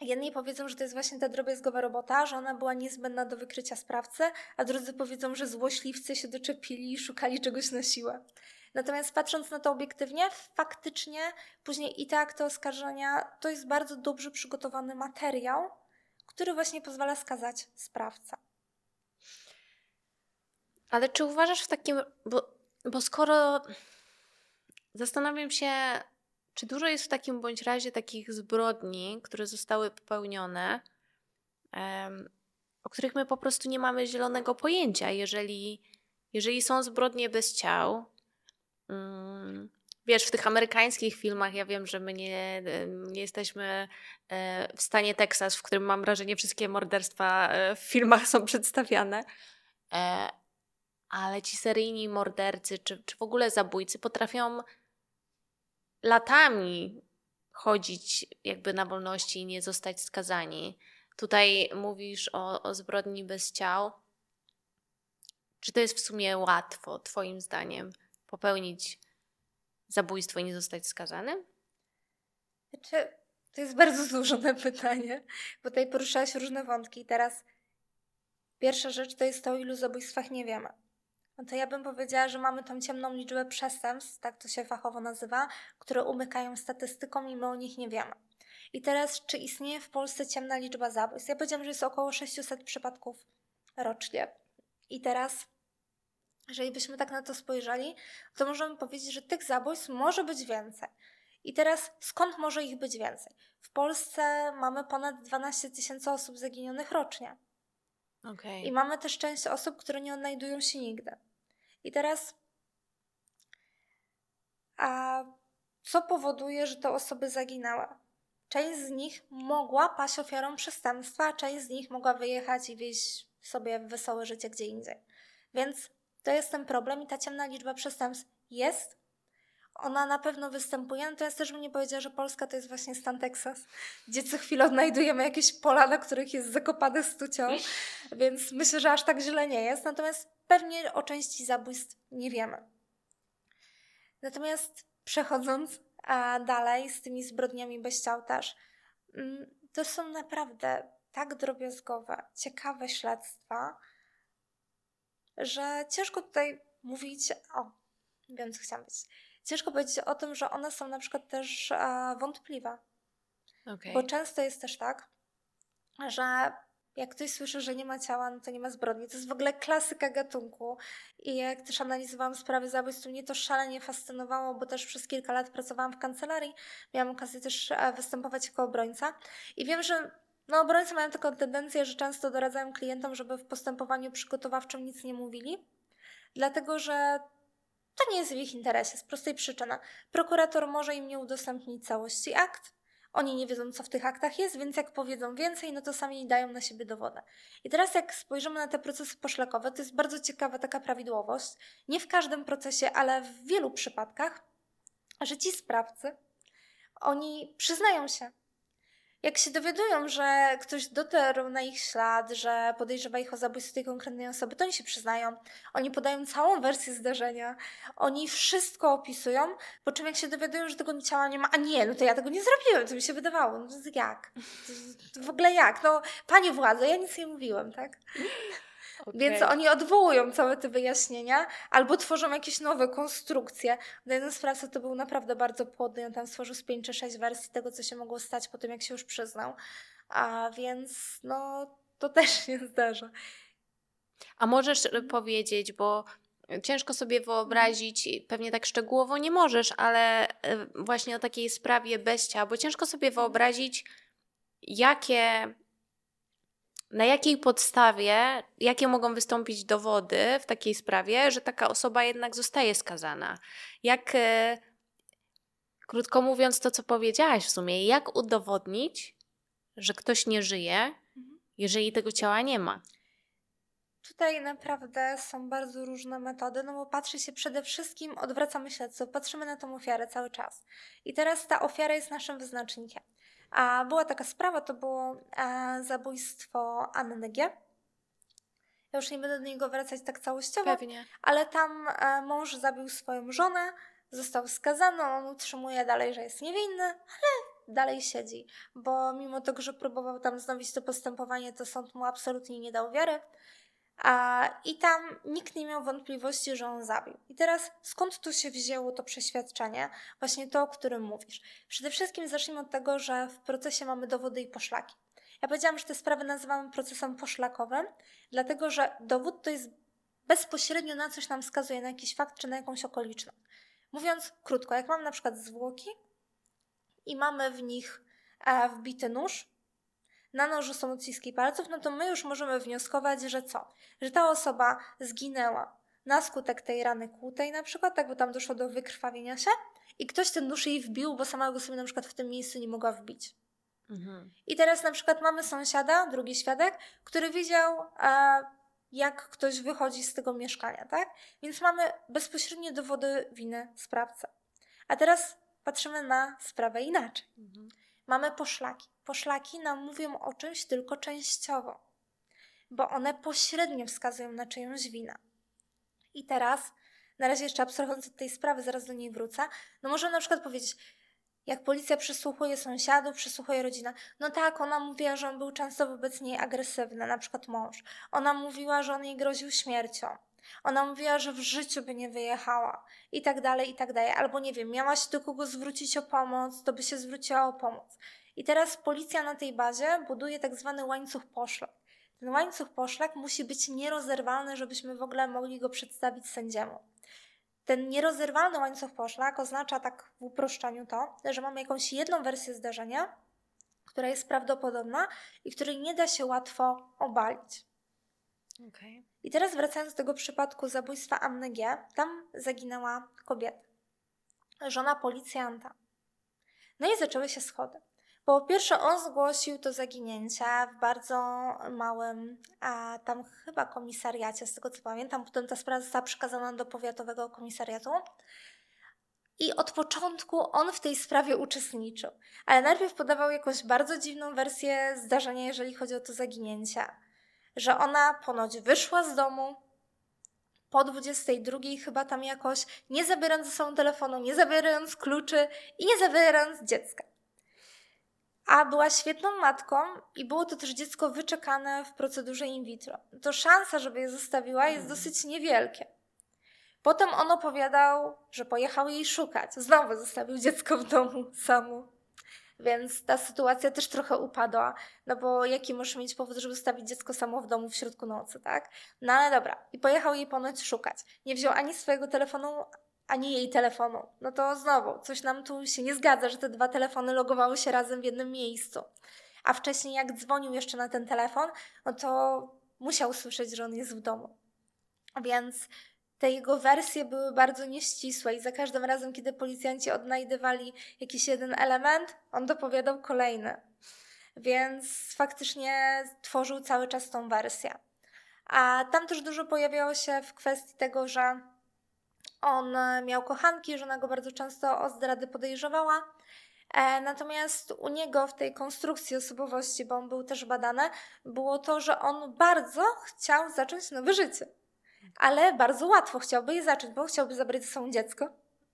Jedni powiedzą, że to jest właśnie ta drobiazgowa robota, że ona była niezbędna do wykrycia sprawcy, a drudzy powiedzą, że złośliwcy się doczepili i szukali czegoś na siłę. Natomiast patrząc na to obiektywnie, faktycznie później i te akty oskarżenia to jest bardzo dobrze przygotowany materiał, który właśnie pozwala skazać sprawcę. Ale czy uważasz w takim, bo, bo skoro zastanawiam się, czy dużo jest w takim bądź razie takich zbrodni, które zostały popełnione, um, o których my po prostu nie mamy zielonego pojęcia, jeżeli, jeżeli są zbrodnie bez ciał? Um, wiesz, w tych amerykańskich filmach, ja wiem, że my nie, nie jesteśmy e, w stanie Teksas, w którym mam wrażenie, wszystkie morderstwa e, w filmach są przedstawiane. E, ale ci seryjni mordercy, czy, czy w ogóle zabójcy potrafią latami chodzić jakby na wolności i nie zostać skazani. Tutaj mówisz o, o zbrodni bez ciał. Czy to jest w sumie łatwo, Twoim zdaniem, popełnić zabójstwo i nie zostać skazanym? Znaczy, to jest bardzo złożone pytanie, bo tutaj poruszałaś różne wątki. Teraz pierwsza rzecz to jest to, ilu zabójstwach nie wiemy no to ja bym powiedziała, że mamy tą ciemną liczbę przestępstw, tak to się fachowo nazywa, które umykają statystykom i my o nich nie wiemy. I teraz, czy istnieje w Polsce ciemna liczba zabójstw? Ja powiedziałam, że jest około 600 przypadków rocznie. I teraz, jeżeli byśmy tak na to spojrzeli, to możemy powiedzieć, że tych zabójstw może być więcej. I teraz, skąd może ich być więcej? W Polsce mamy ponad 12 tysięcy osób zaginionych rocznie. Okay. I mamy też część osób, które nie odnajdują się nigdy. I teraz, a co powoduje, że te osoby zaginęły? Część z nich mogła paść ofiarą przestępstwa, część z nich mogła wyjechać i wieść sobie wesołe życie gdzie indziej. Więc to jest ten problem i ta ciemna liczba przestępstw jest, ona na pewno występuje, natomiast też bym nie powiedziała, że Polska to jest właśnie stan Teksas, gdzie co chwilę odnajdujemy jakieś pola, na których jest zakopane stucią, więc myślę, że aż tak źle nie jest, natomiast pewnie o części zabójstw nie wiemy. Natomiast przechodząc dalej z tymi zbrodniami bez ciał też, mm, to są naprawdę tak drobiazgowe, ciekawe śledztwa, że ciężko tutaj mówić o, wiem co chciałam powiedzieć, ciężko powiedzieć o tym, że one są na przykład też e, wątpliwe. Okay. Bo często jest też tak, że jak ktoś słyszy, że nie ma ciała, no to nie ma zbrodni. To jest w ogóle klasyka gatunku. I jak też analizowałam sprawy zabójstw, mnie to szalenie fascynowało, bo też przez kilka lat pracowałam w kancelarii. Miałam okazję też e, występować jako obrońca. I wiem, że no, obrońcy mają taką tendencję, że często doradzają klientom, żeby w postępowaniu przygotowawczym nic nie mówili, dlatego że to nie jest w ich interesie z prostej przyczyny. Prokurator może im nie udostępnić całości akt, oni nie wiedzą, co w tych aktach jest, więc jak powiedzą więcej, no to sami dają na siebie dowody. I teraz, jak spojrzymy na te procesy poszlakowe, to jest bardzo ciekawa taka prawidłowość. Nie w każdym procesie, ale w wielu przypadkach, że ci sprawcy, oni przyznają się, jak się dowiadują, że ktoś dotarł na ich ślad, że podejrzewa ich o zabójstwo tej konkretnej osoby, to oni się przyznają. Oni podają całą wersję zdarzenia. Oni wszystko opisują, po czym jak się dowiadują, że tego ciała nie ma, a nie, no to ja tego nie zrobiłem, to mi się wydawało. No jak? To w ogóle jak? No, panie władze, ja nic nie mówiłem, tak? Okay. Więc oni odwołują całe te wyjaśnienia albo tworzą jakieś nowe konstrukcje. No jeden sprawca to był naprawdę bardzo płodny, on tam stworzył z 5 czy 6 wersji tego, co się mogło stać po tym, jak się już przyznał. A więc no, to też się zdarza. A możesz e, powiedzieć, bo ciężko sobie wyobrazić, pewnie tak szczegółowo nie możesz, ale e, właśnie o takiej sprawie beścia, bo ciężko sobie wyobrazić, jakie na jakiej podstawie, jakie mogą wystąpić dowody w takiej sprawie, że taka osoba jednak zostaje skazana? Jak, e, krótko mówiąc, to co powiedziałaś w sumie, jak udowodnić, że ktoś nie żyje jeżeli tego ciała nie ma? Tutaj naprawdę są bardzo różne metody, no bo patrzy się przede wszystkim, odwracamy śledztwo, patrzymy na tą ofiarę cały czas. I teraz ta ofiara jest naszym wyznacznikiem. A była taka sprawa, to było e, zabójstwo Anny G. Ja już nie będę do niego wracać tak całościowo, Pewnie. ale tam e, mąż zabił swoją żonę, został skazany, on utrzymuje dalej, że jest niewinny, ale dalej siedzi, bo mimo tego, że próbował tam znowić to postępowanie, to sąd mu absolutnie nie dał wiary. A, I tam nikt nie miał wątpliwości, że on zabił. I teraz skąd tu się wzięło to przeświadczenie, właśnie to, o którym mówisz? Przede wszystkim zacznijmy od tego, że w procesie mamy dowody i poszlaki. Ja powiedziałam, że te sprawy nazywamy procesem poszlakowym, dlatego że dowód to jest bezpośrednio na coś nam wskazuje, na jakiś fakt czy na jakąś okoliczność. Mówiąc krótko, jak mam na przykład zwłoki i mamy w nich e, wbity nóż, na nożu są odciski palców, no to my już możemy wnioskować, że co? Że ta osoba zginęła na skutek tej rany kłutej na przykład, tak, bo tam doszło do wykrwawienia się i ktoś ten nóż jej wbił, bo sama go sobie na przykład w tym miejscu nie mogła wbić. Mhm. I teraz na przykład mamy sąsiada, drugi świadek, który widział, e, jak ktoś wychodzi z tego mieszkania, tak? Więc mamy bezpośrednie dowody winy sprawcy. A teraz patrzymy na sprawę inaczej. Mhm. Mamy poszlaki. Poszlaki nam mówią o czymś tylko częściowo, bo one pośrednio wskazują na czyjąś winę. I teraz, na razie jeszcze abstrahując od tej sprawy, zaraz do niej wrócę, no możemy na przykład powiedzieć, jak policja przesłuchuje sąsiadów, przesłuchuje rodzinę. No tak, ona mówiła, że on był często wobec niej agresywny, na przykład mąż. Ona mówiła, że on jej groził śmiercią. Ona mówiła, że w życiu by nie wyjechała i tak dalej, i tak dalej. Albo nie wiem, miała się do kogo zwrócić o pomoc, to by się zwróciła o pomoc. I teraz policja na tej bazie buduje tak zwany łańcuch poszlak. Ten łańcuch poszlak musi być nierozerwalny, żebyśmy w ogóle mogli go przedstawić sędziemu. Ten nierozerwalny łańcuch poszlak oznacza tak w uproszczeniu to, że mamy jakąś jedną wersję zdarzenia, która jest prawdopodobna i której nie da się łatwo obalić. Okay. I teraz wracając do tego przypadku zabójstwa Anny G., tam zaginęła kobieta, żona policjanta. No i zaczęły się schody. Po pierwsze, on zgłosił to zaginięcie w bardzo małym, a tam chyba komisariacie, z tego co pamiętam. Potem ta sprawa została przekazana do powiatowego komisariatu. I od początku on w tej sprawie uczestniczył. Ale najpierw podawał jakąś bardzo dziwną wersję zdarzenia, jeżeli chodzi o to zaginięcie. Że ona ponoć wyszła z domu po 22 chyba tam jakoś, nie zabierając ze sobą telefonu, nie zabierając kluczy i nie zabierając dziecka a była świetną matką i było to też dziecko wyczekane w procedurze in vitro. To szansa, żeby je zostawiła, jest mhm. dosyć niewielkie. Potem on opowiadał, że pojechał jej szukać. Znowu zostawił dziecko w domu samu. Więc ta sytuacja też trochę upadła, no bo jaki możesz mieć powód, żeby zostawić dziecko samo w domu w środku nocy, tak? No ale dobra. I pojechał jej ponoć szukać. Nie wziął ani swojego telefonu, ani jej telefonu. No to znowu, coś nam tu się nie zgadza, że te dwa telefony logowały się razem w jednym miejscu. A wcześniej, jak dzwonił jeszcze na ten telefon, no to musiał słyszeć, że on jest w domu. Więc te jego wersje były bardzo nieścisłe i za każdym razem, kiedy policjanci odnajdywali jakiś jeden element, on dopowiadał kolejny. Więc faktycznie tworzył cały czas tą wersję. A tam też dużo pojawiało się w kwestii tego, że on e, miał kochanki, żona go bardzo często o zdrady podejrzewała. E, natomiast u niego w tej konstrukcji osobowości, bo on był też badany, było to, że on bardzo chciał zacząć nowe życie. Ale bardzo łatwo chciałby je zacząć, bo chciałby zabrać ze sobą dziecko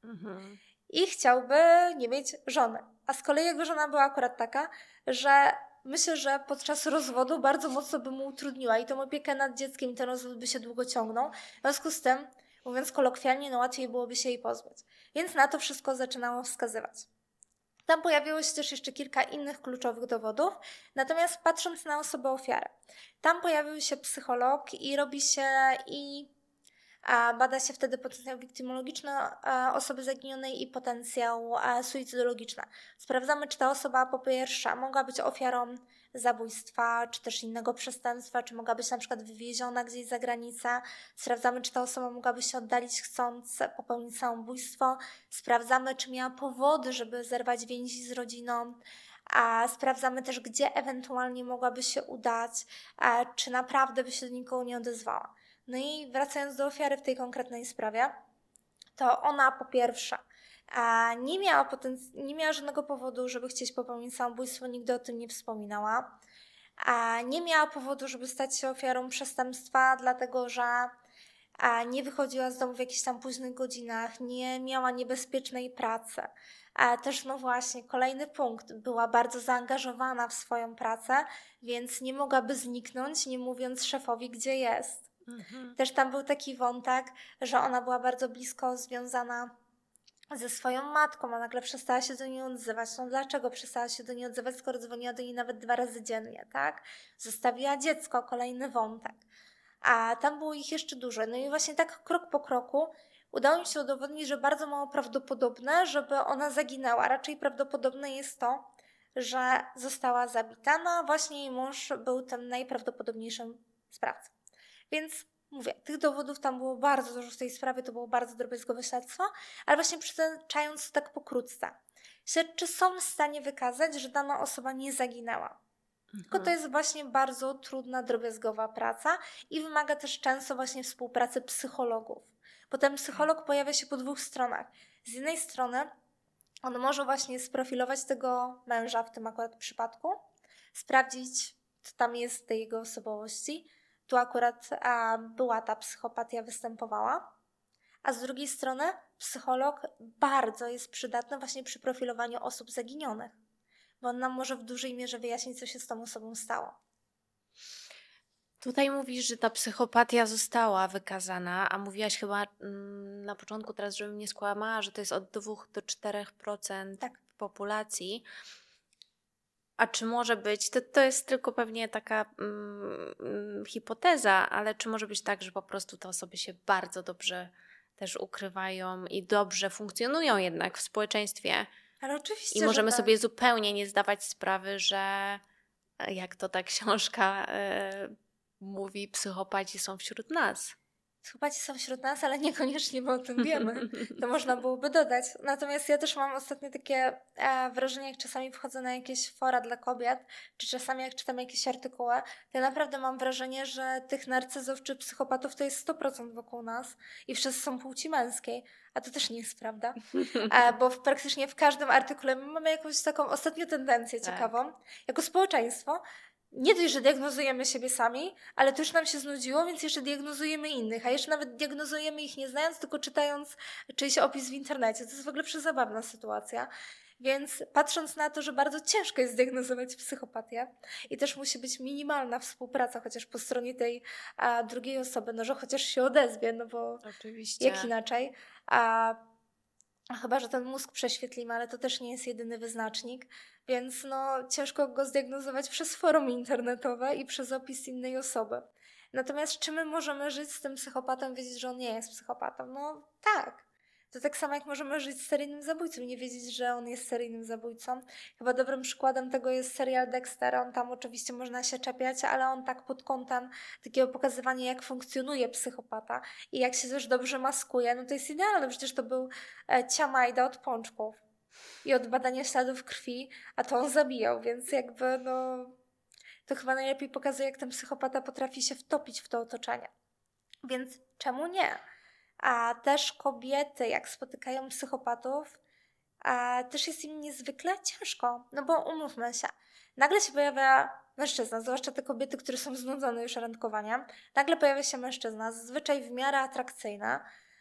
mhm. i chciałby nie mieć żony. A z kolei jego żona była akurat taka, że myślę, że podczas rozwodu bardzo mocno by mu utrudniła i tą opiekę nad dzieckiem i ten rozwód by się długo ciągnął. W związku z tym Mówiąc kolokwialnie, no łatwiej byłoby się jej pozbyć. Więc na to wszystko zaczynało wskazywać. Tam pojawiło się też jeszcze kilka innych kluczowych dowodów, natomiast patrząc na osobę ofiary, tam pojawił się psycholog i robi się i bada się wtedy potencjał wiktymologiczny osoby zaginionej i potencjał suicydologiczny. Sprawdzamy, czy ta osoba po pierwsze mogła być ofiarą zabójstwa, czy też innego przestępstwa, czy mogła być na przykład wywieziona gdzieś za granicę. Sprawdzamy, czy ta osoba mogłaby się oddalić chcąc popełnić samobójstwo. Sprawdzamy, czy miała powody, żeby zerwać więzi z rodziną. a sprawdzamy też, gdzie ewentualnie mogłaby się udać, czy naprawdę by się do nikogo nie odezwała. No i wracając do ofiary w tej konkretnej sprawie, to ona po pierwsze nie miała, potenc- nie miała żadnego powodu, żeby chcieć popełnić samobójstwo, nigdy o tym nie wspominała. A nie miała powodu, żeby stać się ofiarą przestępstwa, dlatego że a nie wychodziła z domu w jakichś tam późnych godzinach, nie miała niebezpiecznej pracy. A też, no właśnie, kolejny punkt, była bardzo zaangażowana w swoją pracę, więc nie mogłaby zniknąć, nie mówiąc szefowi, gdzie jest. Mhm. Też tam był taki wątek, że ona była bardzo blisko związana ze swoją matką, a nagle przestała się do niej odzywać. No dlaczego przestała się do niej odzywać, skoro dzwoniła do niej nawet dwa razy dziennie, tak? Zostawiła dziecko, kolejny wątek. A tam było ich jeszcze dużo. No i właśnie tak krok po kroku udało mi się udowodnić, że bardzo mało prawdopodobne, żeby ona zaginęła. Raczej prawdopodobne jest to, że została zabita. No a właśnie jej mąż był tym najprawdopodobniejszym sprawcą. Więc mówię, tych dowodów tam było bardzo dużo w tej sprawie, to było bardzo drobiazgowe śledztwo, ale właśnie przytaczając tak pokrótce. Śledczy są w stanie wykazać, że dana osoba nie zaginęła. Mhm. Tylko to jest właśnie bardzo trudna, drobiazgowa praca i wymaga też często właśnie współpracy psychologów. Bo ten psycholog pojawia się po dwóch stronach. Z jednej strony on może właśnie sprofilować tego męża w tym akurat przypadku, sprawdzić, co tam jest w tej jego osobowości, tu akurat a, była ta psychopatia występowała. A z drugiej strony psycholog bardzo jest przydatny właśnie przy profilowaniu osób zaginionych, bo on nam może w dużej mierze wyjaśnić, co się z tą osobą stało. Tutaj mówisz, że ta psychopatia została wykazana, a mówiłaś chyba mm, na początku teraz, żebym nie skłamała, że to jest od 2 do 4% tak. populacji. A czy może być, to, to jest tylko pewnie taka mm, hipoteza, ale czy może być tak, że po prostu te osoby się bardzo dobrze też ukrywają i dobrze funkcjonują jednak w społeczeństwie? Ale oczywiście. I możemy tak. sobie zupełnie nie zdawać sprawy, że e, jak to ta książka y, mówi, psychopaci są wśród nas. Psychopaci są wśród nas, ale niekoniecznie my o tym wiemy. To można byłoby dodać. Natomiast ja też mam ostatnio takie e, wrażenie, jak czasami wchodzę na jakieś fora dla kobiet, czy czasami jak czytam jakieś artykuły, to ja naprawdę mam wrażenie, że tych narcyzów czy psychopatów to jest 100% wokół nas i wszyscy są płci męskiej. A to też nie jest prawda, e, bo w, praktycznie w każdym artykule mamy jakąś taką ostatnią tendencję tak. ciekawą, jako społeczeństwo, nie dość, że diagnozujemy siebie sami, ale to już nam się znudziło, więc jeszcze diagnozujemy innych, a jeszcze nawet diagnozujemy ich nie znając, tylko czytając czyjś opis w internecie. To jest w ogóle przezabawna sytuacja. Więc patrząc na to, że bardzo ciężko jest diagnozować psychopatię i też musi być minimalna współpraca, chociaż po stronie tej a, drugiej osoby, no że chociaż się odezwie, no bo Oczywiście. jak inaczej. A, chyba, że ten mózg prześwietlimy, ale to też nie jest jedyny wyznacznik więc no, ciężko go zdiagnozować przez forum internetowe i przez opis innej osoby. Natomiast czy my możemy żyć z tym psychopatą, wiedzieć, że on nie jest psychopatą? No tak. To tak samo jak możemy żyć z seryjnym zabójcą, nie wiedzieć, że on jest seryjnym zabójcą. Chyba dobrym przykładem tego jest serial Dexter. On tam oczywiście można się czepiać, ale on tak pod kątem takiego pokazywania, jak funkcjonuje psychopata i jak się też dobrze maskuje, no to jest idealne. Przecież to był e, Ciamajda od pączków i od badania śladów krwi, a to on zabijał, więc jakby no to chyba najlepiej pokazuje, jak ten psychopata potrafi się wtopić w to otoczenie. Więc czemu nie? A też kobiety, jak spotykają psychopatów, a też jest im niezwykle ciężko, no bo umówmy się, nagle się pojawia mężczyzna, zwłaszcza te kobiety, które są znudzone już randkowaniem, nagle pojawia się mężczyzna, zazwyczaj w miarę atrakcyjny,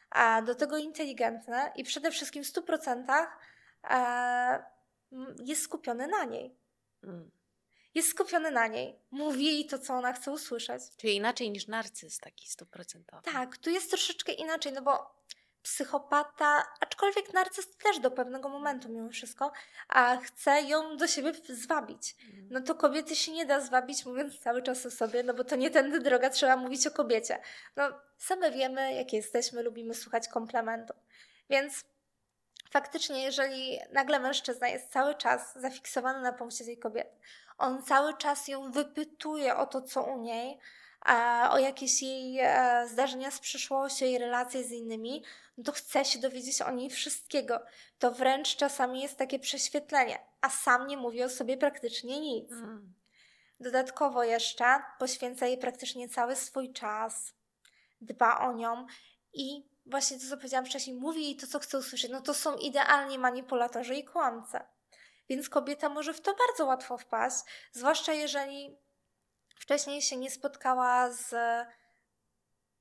a do tego inteligentny i przede wszystkim w 100% jest skupiony na niej. Mm. Jest skupiony na niej. Mówi jej to, co ona chce usłyszeć. Czyli inaczej niż narcyz taki stuprocentowy. Tak, tu jest troszeczkę inaczej, no bo psychopata, aczkolwiek narcyz też do pewnego momentu mimo wszystko, a chce ją do siebie zwabić. Mm. No to kobiety się nie da zwabić mówiąc cały czas o sobie, no bo to nie tędy droga, trzeba mówić o kobiecie. No same wiemy, jakie jesteśmy, lubimy słuchać komplementów. Więc faktycznie, jeżeli nagle mężczyzna jest cały czas zafiksowany na punkcie tej kobiety, on cały czas ją wypytuje o to, co u niej, o jakieś jej e, zdarzenia z przeszłości, jej relacje z innymi, no to chce się dowiedzieć o niej wszystkiego. To wręcz czasami jest takie prześwietlenie, a sam nie mówi o sobie praktycznie nic. Mm. Dodatkowo jeszcze poświęca jej praktycznie cały swój czas, dba o nią i właśnie to, co powiedziałam wcześniej, mówi jej to, co chce usłyszeć. No to są idealni manipulatorzy i kłamcy. Więc kobieta może w to bardzo łatwo wpaść, zwłaszcza jeżeli wcześniej się nie spotkała z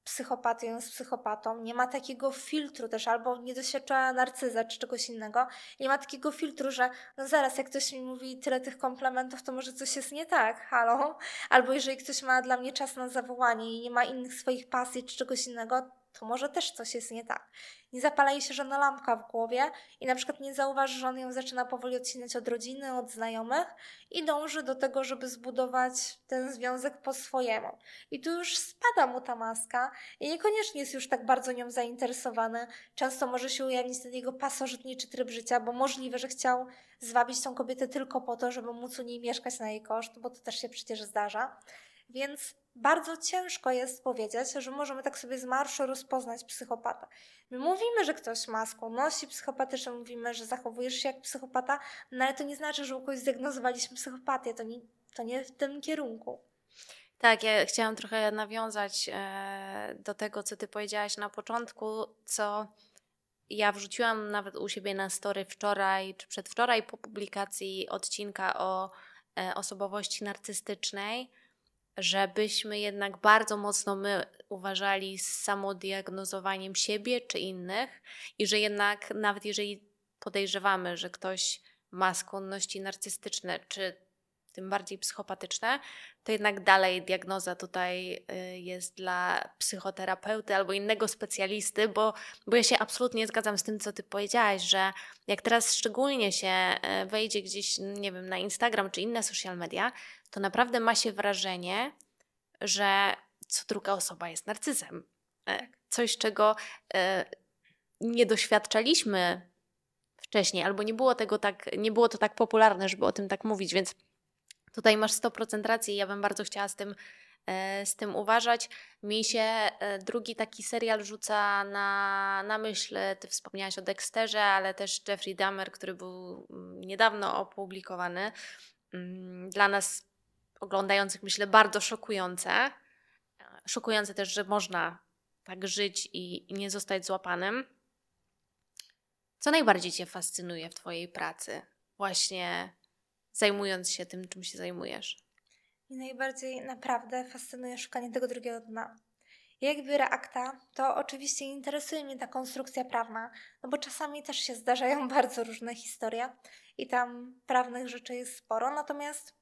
psychopatią, z psychopatą, nie ma takiego filtru też, albo nie doświadczyła narcyza czy czegoś innego, nie ma takiego filtru, że no zaraz, jak ktoś mi mówi tyle tych komplementów, to może coś jest nie tak, halo? Albo jeżeli ktoś ma dla mnie czas na zawołanie i nie ma innych swoich pasji czy czegoś innego, to może też coś jest nie tak. Nie zapala jej się żadna lampka w głowie i na przykład nie zauważy, że on ją zaczyna powoli odcinać od rodziny, od znajomych i dąży do tego, żeby zbudować ten związek po swojemu. I tu już spada mu ta maska i niekoniecznie jest już tak bardzo nią zainteresowany. Często może się ujawnić ten jego pasożytniczy tryb życia, bo możliwe, że chciał zwabić tą kobietę tylko po to, żeby móc u niej mieszkać na jej koszt, bo to też się przecież zdarza. Więc bardzo ciężko jest powiedzieć, że możemy tak sobie z marszu rozpoznać psychopata. My mówimy, że ktoś ma skłonności psychopatyczne, mówimy, że zachowujesz się jak psychopata, no ale to nie znaczy, że u kogoś zdiagnozowaliśmy psychopatię. To nie, to nie w tym kierunku. Tak, ja chciałam trochę nawiązać e, do tego, co ty powiedziałaś na początku, co ja wrzuciłam nawet u siebie na story wczoraj czy przedwczoraj po publikacji odcinka o e, osobowości narcystycznej żebyśmy jednak bardzo mocno my uważali z samodiagnozowaniem siebie czy innych i że jednak nawet jeżeli podejrzewamy, że ktoś ma skłonności narcystyczne czy tym bardziej psychopatyczne, to jednak dalej diagnoza tutaj y, jest dla psychoterapeuty albo innego specjalisty, bo, bo ja się absolutnie zgadzam z tym, co ty powiedziałaś, że jak teraz szczególnie się y, wejdzie gdzieś, nie wiem, na Instagram czy inne social media, to naprawdę ma się wrażenie, że co druga osoba jest narcyzem. E, tak. Coś, czego e, nie doświadczaliśmy wcześniej, albo nie było tego tak, nie było to tak popularne, żeby o tym tak mówić, więc tutaj masz 100% racji. Ja bym bardzo chciała z tym, e, z tym uważać. Mi się drugi taki serial rzuca na, na myśl. Ty wspomniałaś o Dexterze, ale też Jeffrey Dahmer, który był mm, niedawno opublikowany. Mm, dla nas oglądających, myślę, bardzo szokujące. Szokujące też, że można tak żyć i, nie zostać złapanym. Co najbardziej Cię fascynuje w Twojej pracy, właśnie zajmując się tym, czym się zajmujesz? I najbardziej naprawdę fascynuje szukanie tego drugiego dna. Jak biorę akta, to oczywiście interesuje mnie ta konstrukcja prawna, no bo czasami też się zdarzają bardzo różne historie i tam prawnych rzeczy jest sporo, natomiast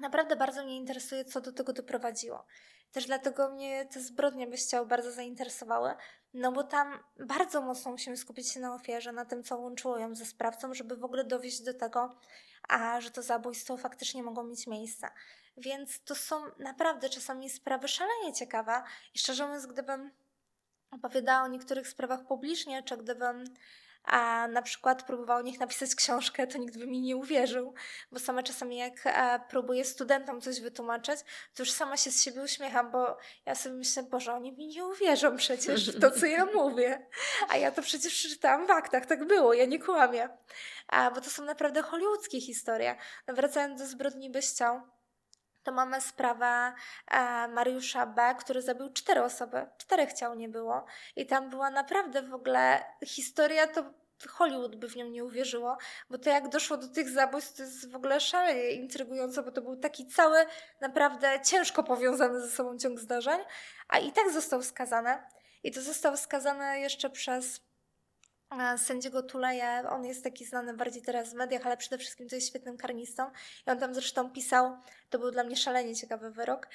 Naprawdę bardzo mnie interesuje, co do tego doprowadziło. Też dlatego mnie te zbrodnie by chciał bardzo zainteresowały, no bo tam bardzo mocno musimy skupić się na ofierze, na tym, co łączyło ją ze sprawcą, żeby w ogóle dowieść do tego, a że to zabójstwo faktycznie mogło mieć miejsce. Więc to są naprawdę czasami sprawy szalenie ciekawe i szczerze mówiąc, gdybym opowiadała o niektórych sprawach publicznie, czy gdybym a na przykład próbował o nich napisać książkę, to nikt by mi nie uwierzył, bo sama czasami jak e, próbuję studentom coś wytłumaczyć, to już sama się z siebie uśmiecham, bo ja sobie myślę, Boże, oni mi nie uwierzą przecież w to, co ja mówię. A ja to przecież przeczytałam w aktach, tak było, ja nie kłamię. A, bo to są naprawdę hollywoodzkie historie. No, wracając do zbrodni byścią, to mamy sprawę e, Mariusza B., który zabił cztery osoby. Czterech ciał nie było. I tam była naprawdę w ogóle historia, to Hollywood by w nią nie uwierzyło, bo to jak doszło do tych zabójstw, to jest w ogóle szalenie intrygujące, bo to był taki cały, naprawdę ciężko powiązany ze sobą ciąg zdarzeń, a i tak został skazany. I to został skazany jeszcze przez sędziego Tuleja. On jest taki znany bardziej teraz w mediach, ale przede wszystkim to jest świetnym karnistą. I on tam zresztą pisał, to był dla mnie szalenie ciekawy wyrok,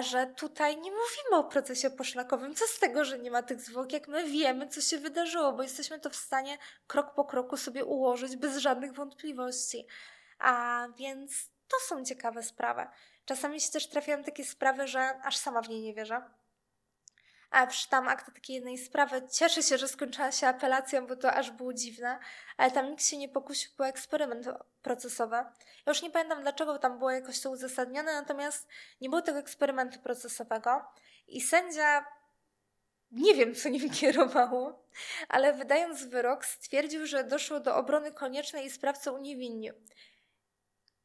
że tutaj nie mówimy o procesie poszlakowym. Co z tego, że nie ma tych zwłok, jak my wiemy, co się wydarzyło, bo jesteśmy to w stanie krok po kroku sobie ułożyć bez żadnych wątpliwości. A więc to są ciekawe sprawy. Czasami się też trafiają takie sprawy, że aż sama w nie nie wierzę a przeczytałam akta takiej jednej sprawy. Cieszę się, że skończyła się apelacją, bo to aż było dziwne, ale tam nikt się nie pokusił, był eksperyment procesowy. Ja już nie pamiętam dlaczego tam było jakoś to uzasadnione, natomiast nie było tego eksperymentu procesowego i sędzia nie wiem, co nim kierowało, ale wydając wyrok stwierdził, że doszło do obrony koniecznej i sprawcę uniewinnił.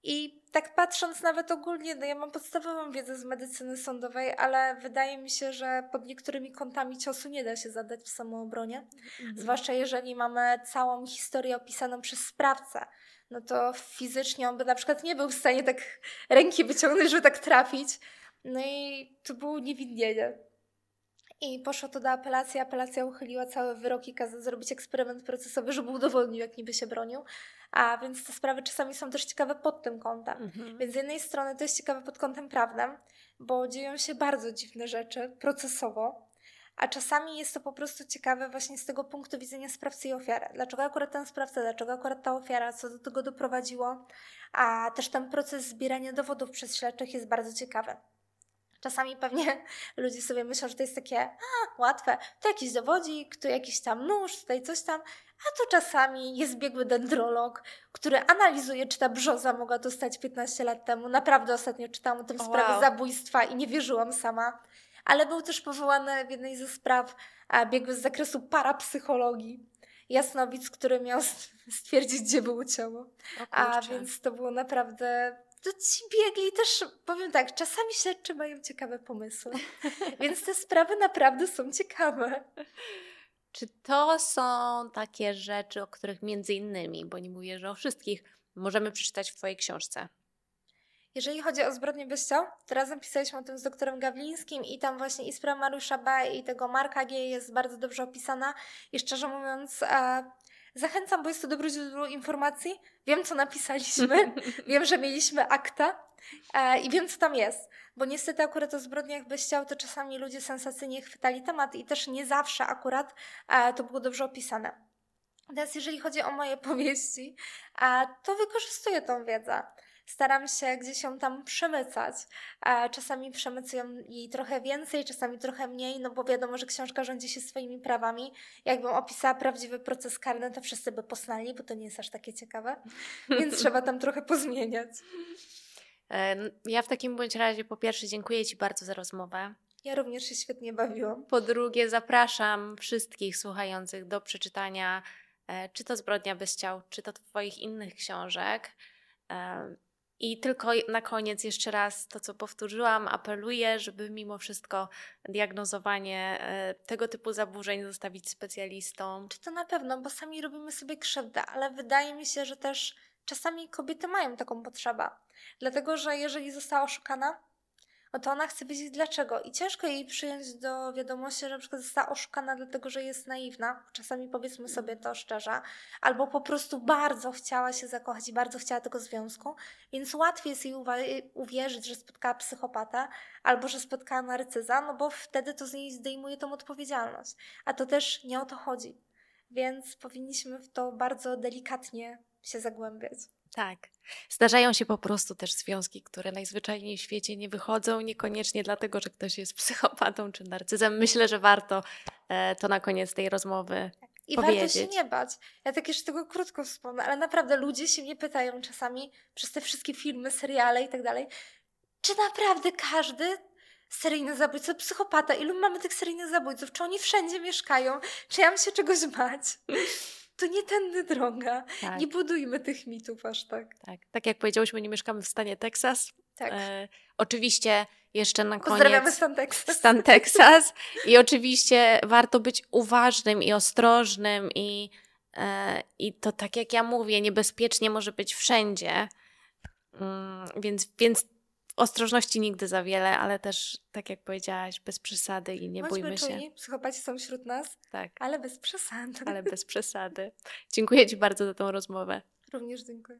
I tak patrząc nawet ogólnie, no ja mam podstawową wiedzę z medycyny sądowej, ale wydaje mi się, że pod niektórymi kątami ciosu nie da się zadać w samoobronie. Mhm. Zwłaszcza jeżeli mamy całą historię opisaną przez sprawcę. No to fizycznie on by na przykład nie był w stanie tak ręki wyciągnąć, żeby tak trafić. No i to było niewidnienie. I poszło to do apelacji. Apelacja uchyliła cały wyrok i kazała zrobić eksperyment procesowy, żeby udowodnił, jak niby się bronił. A więc te sprawy czasami są też ciekawe pod tym kątem. Mhm. Więc z jednej strony to jest ciekawe pod kątem prawnym, bo dzieją się bardzo dziwne rzeczy procesowo, a czasami jest to po prostu ciekawe właśnie z tego punktu widzenia sprawcy i ofiary. Dlaczego akurat ten sprawca, dlaczego akurat ta ofiara, co do tego doprowadziło, a też ten proces zbierania dowodów przez śledczych jest bardzo ciekawy. Czasami pewnie ludzie sobie myślą, że to jest takie a, łatwe, to jakiś dowodzik, tu jakiś tam nóż, tutaj coś tam, a tu czasami jest biegły dendrolog, który analizuje, czy ta brzoza mogła dostać 15 lat temu. Naprawdę ostatnio czytałam o tym oh, sprawie wow. zabójstwa i nie wierzyłam sama. Ale był też powołany w jednej ze spraw biegły z zakresu parapsychologii. Jasnowic, który miał stwierdzić, gdzie było ciało. A więc to było naprawdę to ci biegli też, powiem tak, czasami śledczy mają ciekawe pomysły. Więc te sprawy naprawdę są ciekawe. Czy to są takie rzeczy, o których między innymi, bo nie mówię, że o wszystkich, możemy przeczytać w Twojej książce? Jeżeli chodzi o zbrodnię bez ciał, to razem pisaliśmy o tym z doktorem Gawlińskim i tam właśnie i sprawa Mariusza B. i tego Marka G. jest bardzo dobrze opisana i szczerze mówiąc... E, Zachęcam, bo jest to dobre źródło informacji. Wiem, co napisaliśmy, wiem, że mieliśmy akta e, i wiem, co tam jest. Bo niestety akurat o zbrodniach bez ciał to czasami ludzie sensacyjnie chwytali temat i też nie zawsze akurat e, to było dobrze opisane. Teraz jeżeli chodzi o moje powieści, e, to wykorzystuję tą wiedzę staram się gdzieś ją tam przemycać. Czasami przemycują jej trochę więcej, czasami trochę mniej, no bo wiadomo, że książka rządzi się swoimi prawami. Jakbym opisała prawdziwy proces karny, to wszyscy by posnali, bo to nie jest aż takie ciekawe, więc trzeba tam trochę pozmieniać. Ja w takim bądź razie po pierwsze dziękuję Ci bardzo za rozmowę. Ja również się świetnie bawiłam. Po drugie zapraszam wszystkich słuchających do przeczytania e, czy to Zbrodnia bez ciał, czy to Twoich innych książek. I tylko na koniec jeszcze raz to, co powtórzyłam, apeluję, żeby mimo wszystko diagnozowanie e, tego typu zaburzeń zostawić specjalistom. Czy to na pewno, bo sami robimy sobie krzywdę, ale wydaje mi się, że też czasami kobiety mają taką potrzebę. Dlatego, że jeżeli została oszukana, no to ona chce wiedzieć dlaczego. I ciężko jej przyjąć do wiadomości, że na przykład została oszukana dlatego, że jest naiwna. Czasami powiedzmy sobie to szczerze. Albo po prostu bardzo chciała się zakochać i bardzo chciała tego związku. Więc łatwiej jest jej uwierzyć, że spotkała psychopata albo że spotkała narcyza, no bo wtedy to z niej zdejmuje tą odpowiedzialność. A to też nie o to chodzi. Więc powinniśmy w to bardzo delikatnie się zagłębiać. Tak. Zdarzają się po prostu też związki, które najzwyczajniej w świecie nie wychodzą, niekoniecznie dlatego, że ktoś jest psychopatą czy narcyzem. Myślę, że warto e, to na koniec tej rozmowy tak. I powiedzieć. warto się nie bać. Ja tak jeszcze tego krótko wspomnę, ale naprawdę ludzie się mnie pytają czasami przez te wszystkie filmy, seriale i tak dalej, czy naprawdę każdy seryjny zabójca, psychopata, ilu mamy tych seryjnych zabójców, czy oni wszędzie mieszkają, czy ja mam się czegoś bać? To nie tędy droga. Tak. Nie budujmy tych mitów aż tak. Tak, tak jak powiedziałyśmy, nie mieszkamy w stanie Teksas. Tak. E, oczywiście jeszcze na koniec. Pozdrawiamy stan Teksas. Stan Teksas. I oczywiście warto być uważnym i ostrożnym i, e, i to tak jak ja mówię, niebezpiecznie może być wszędzie. Mm, więc, więc ostrożności nigdy za wiele, ale też, tak jak powiedziałaś, bez przesady i nie Bądźmy bójmy czujni. się. Psychopaci są wśród nas, tak. ale bez przesady. Ale bez przesady. Dziękuję Ci bardzo za tą rozmowę. Również dziękuję.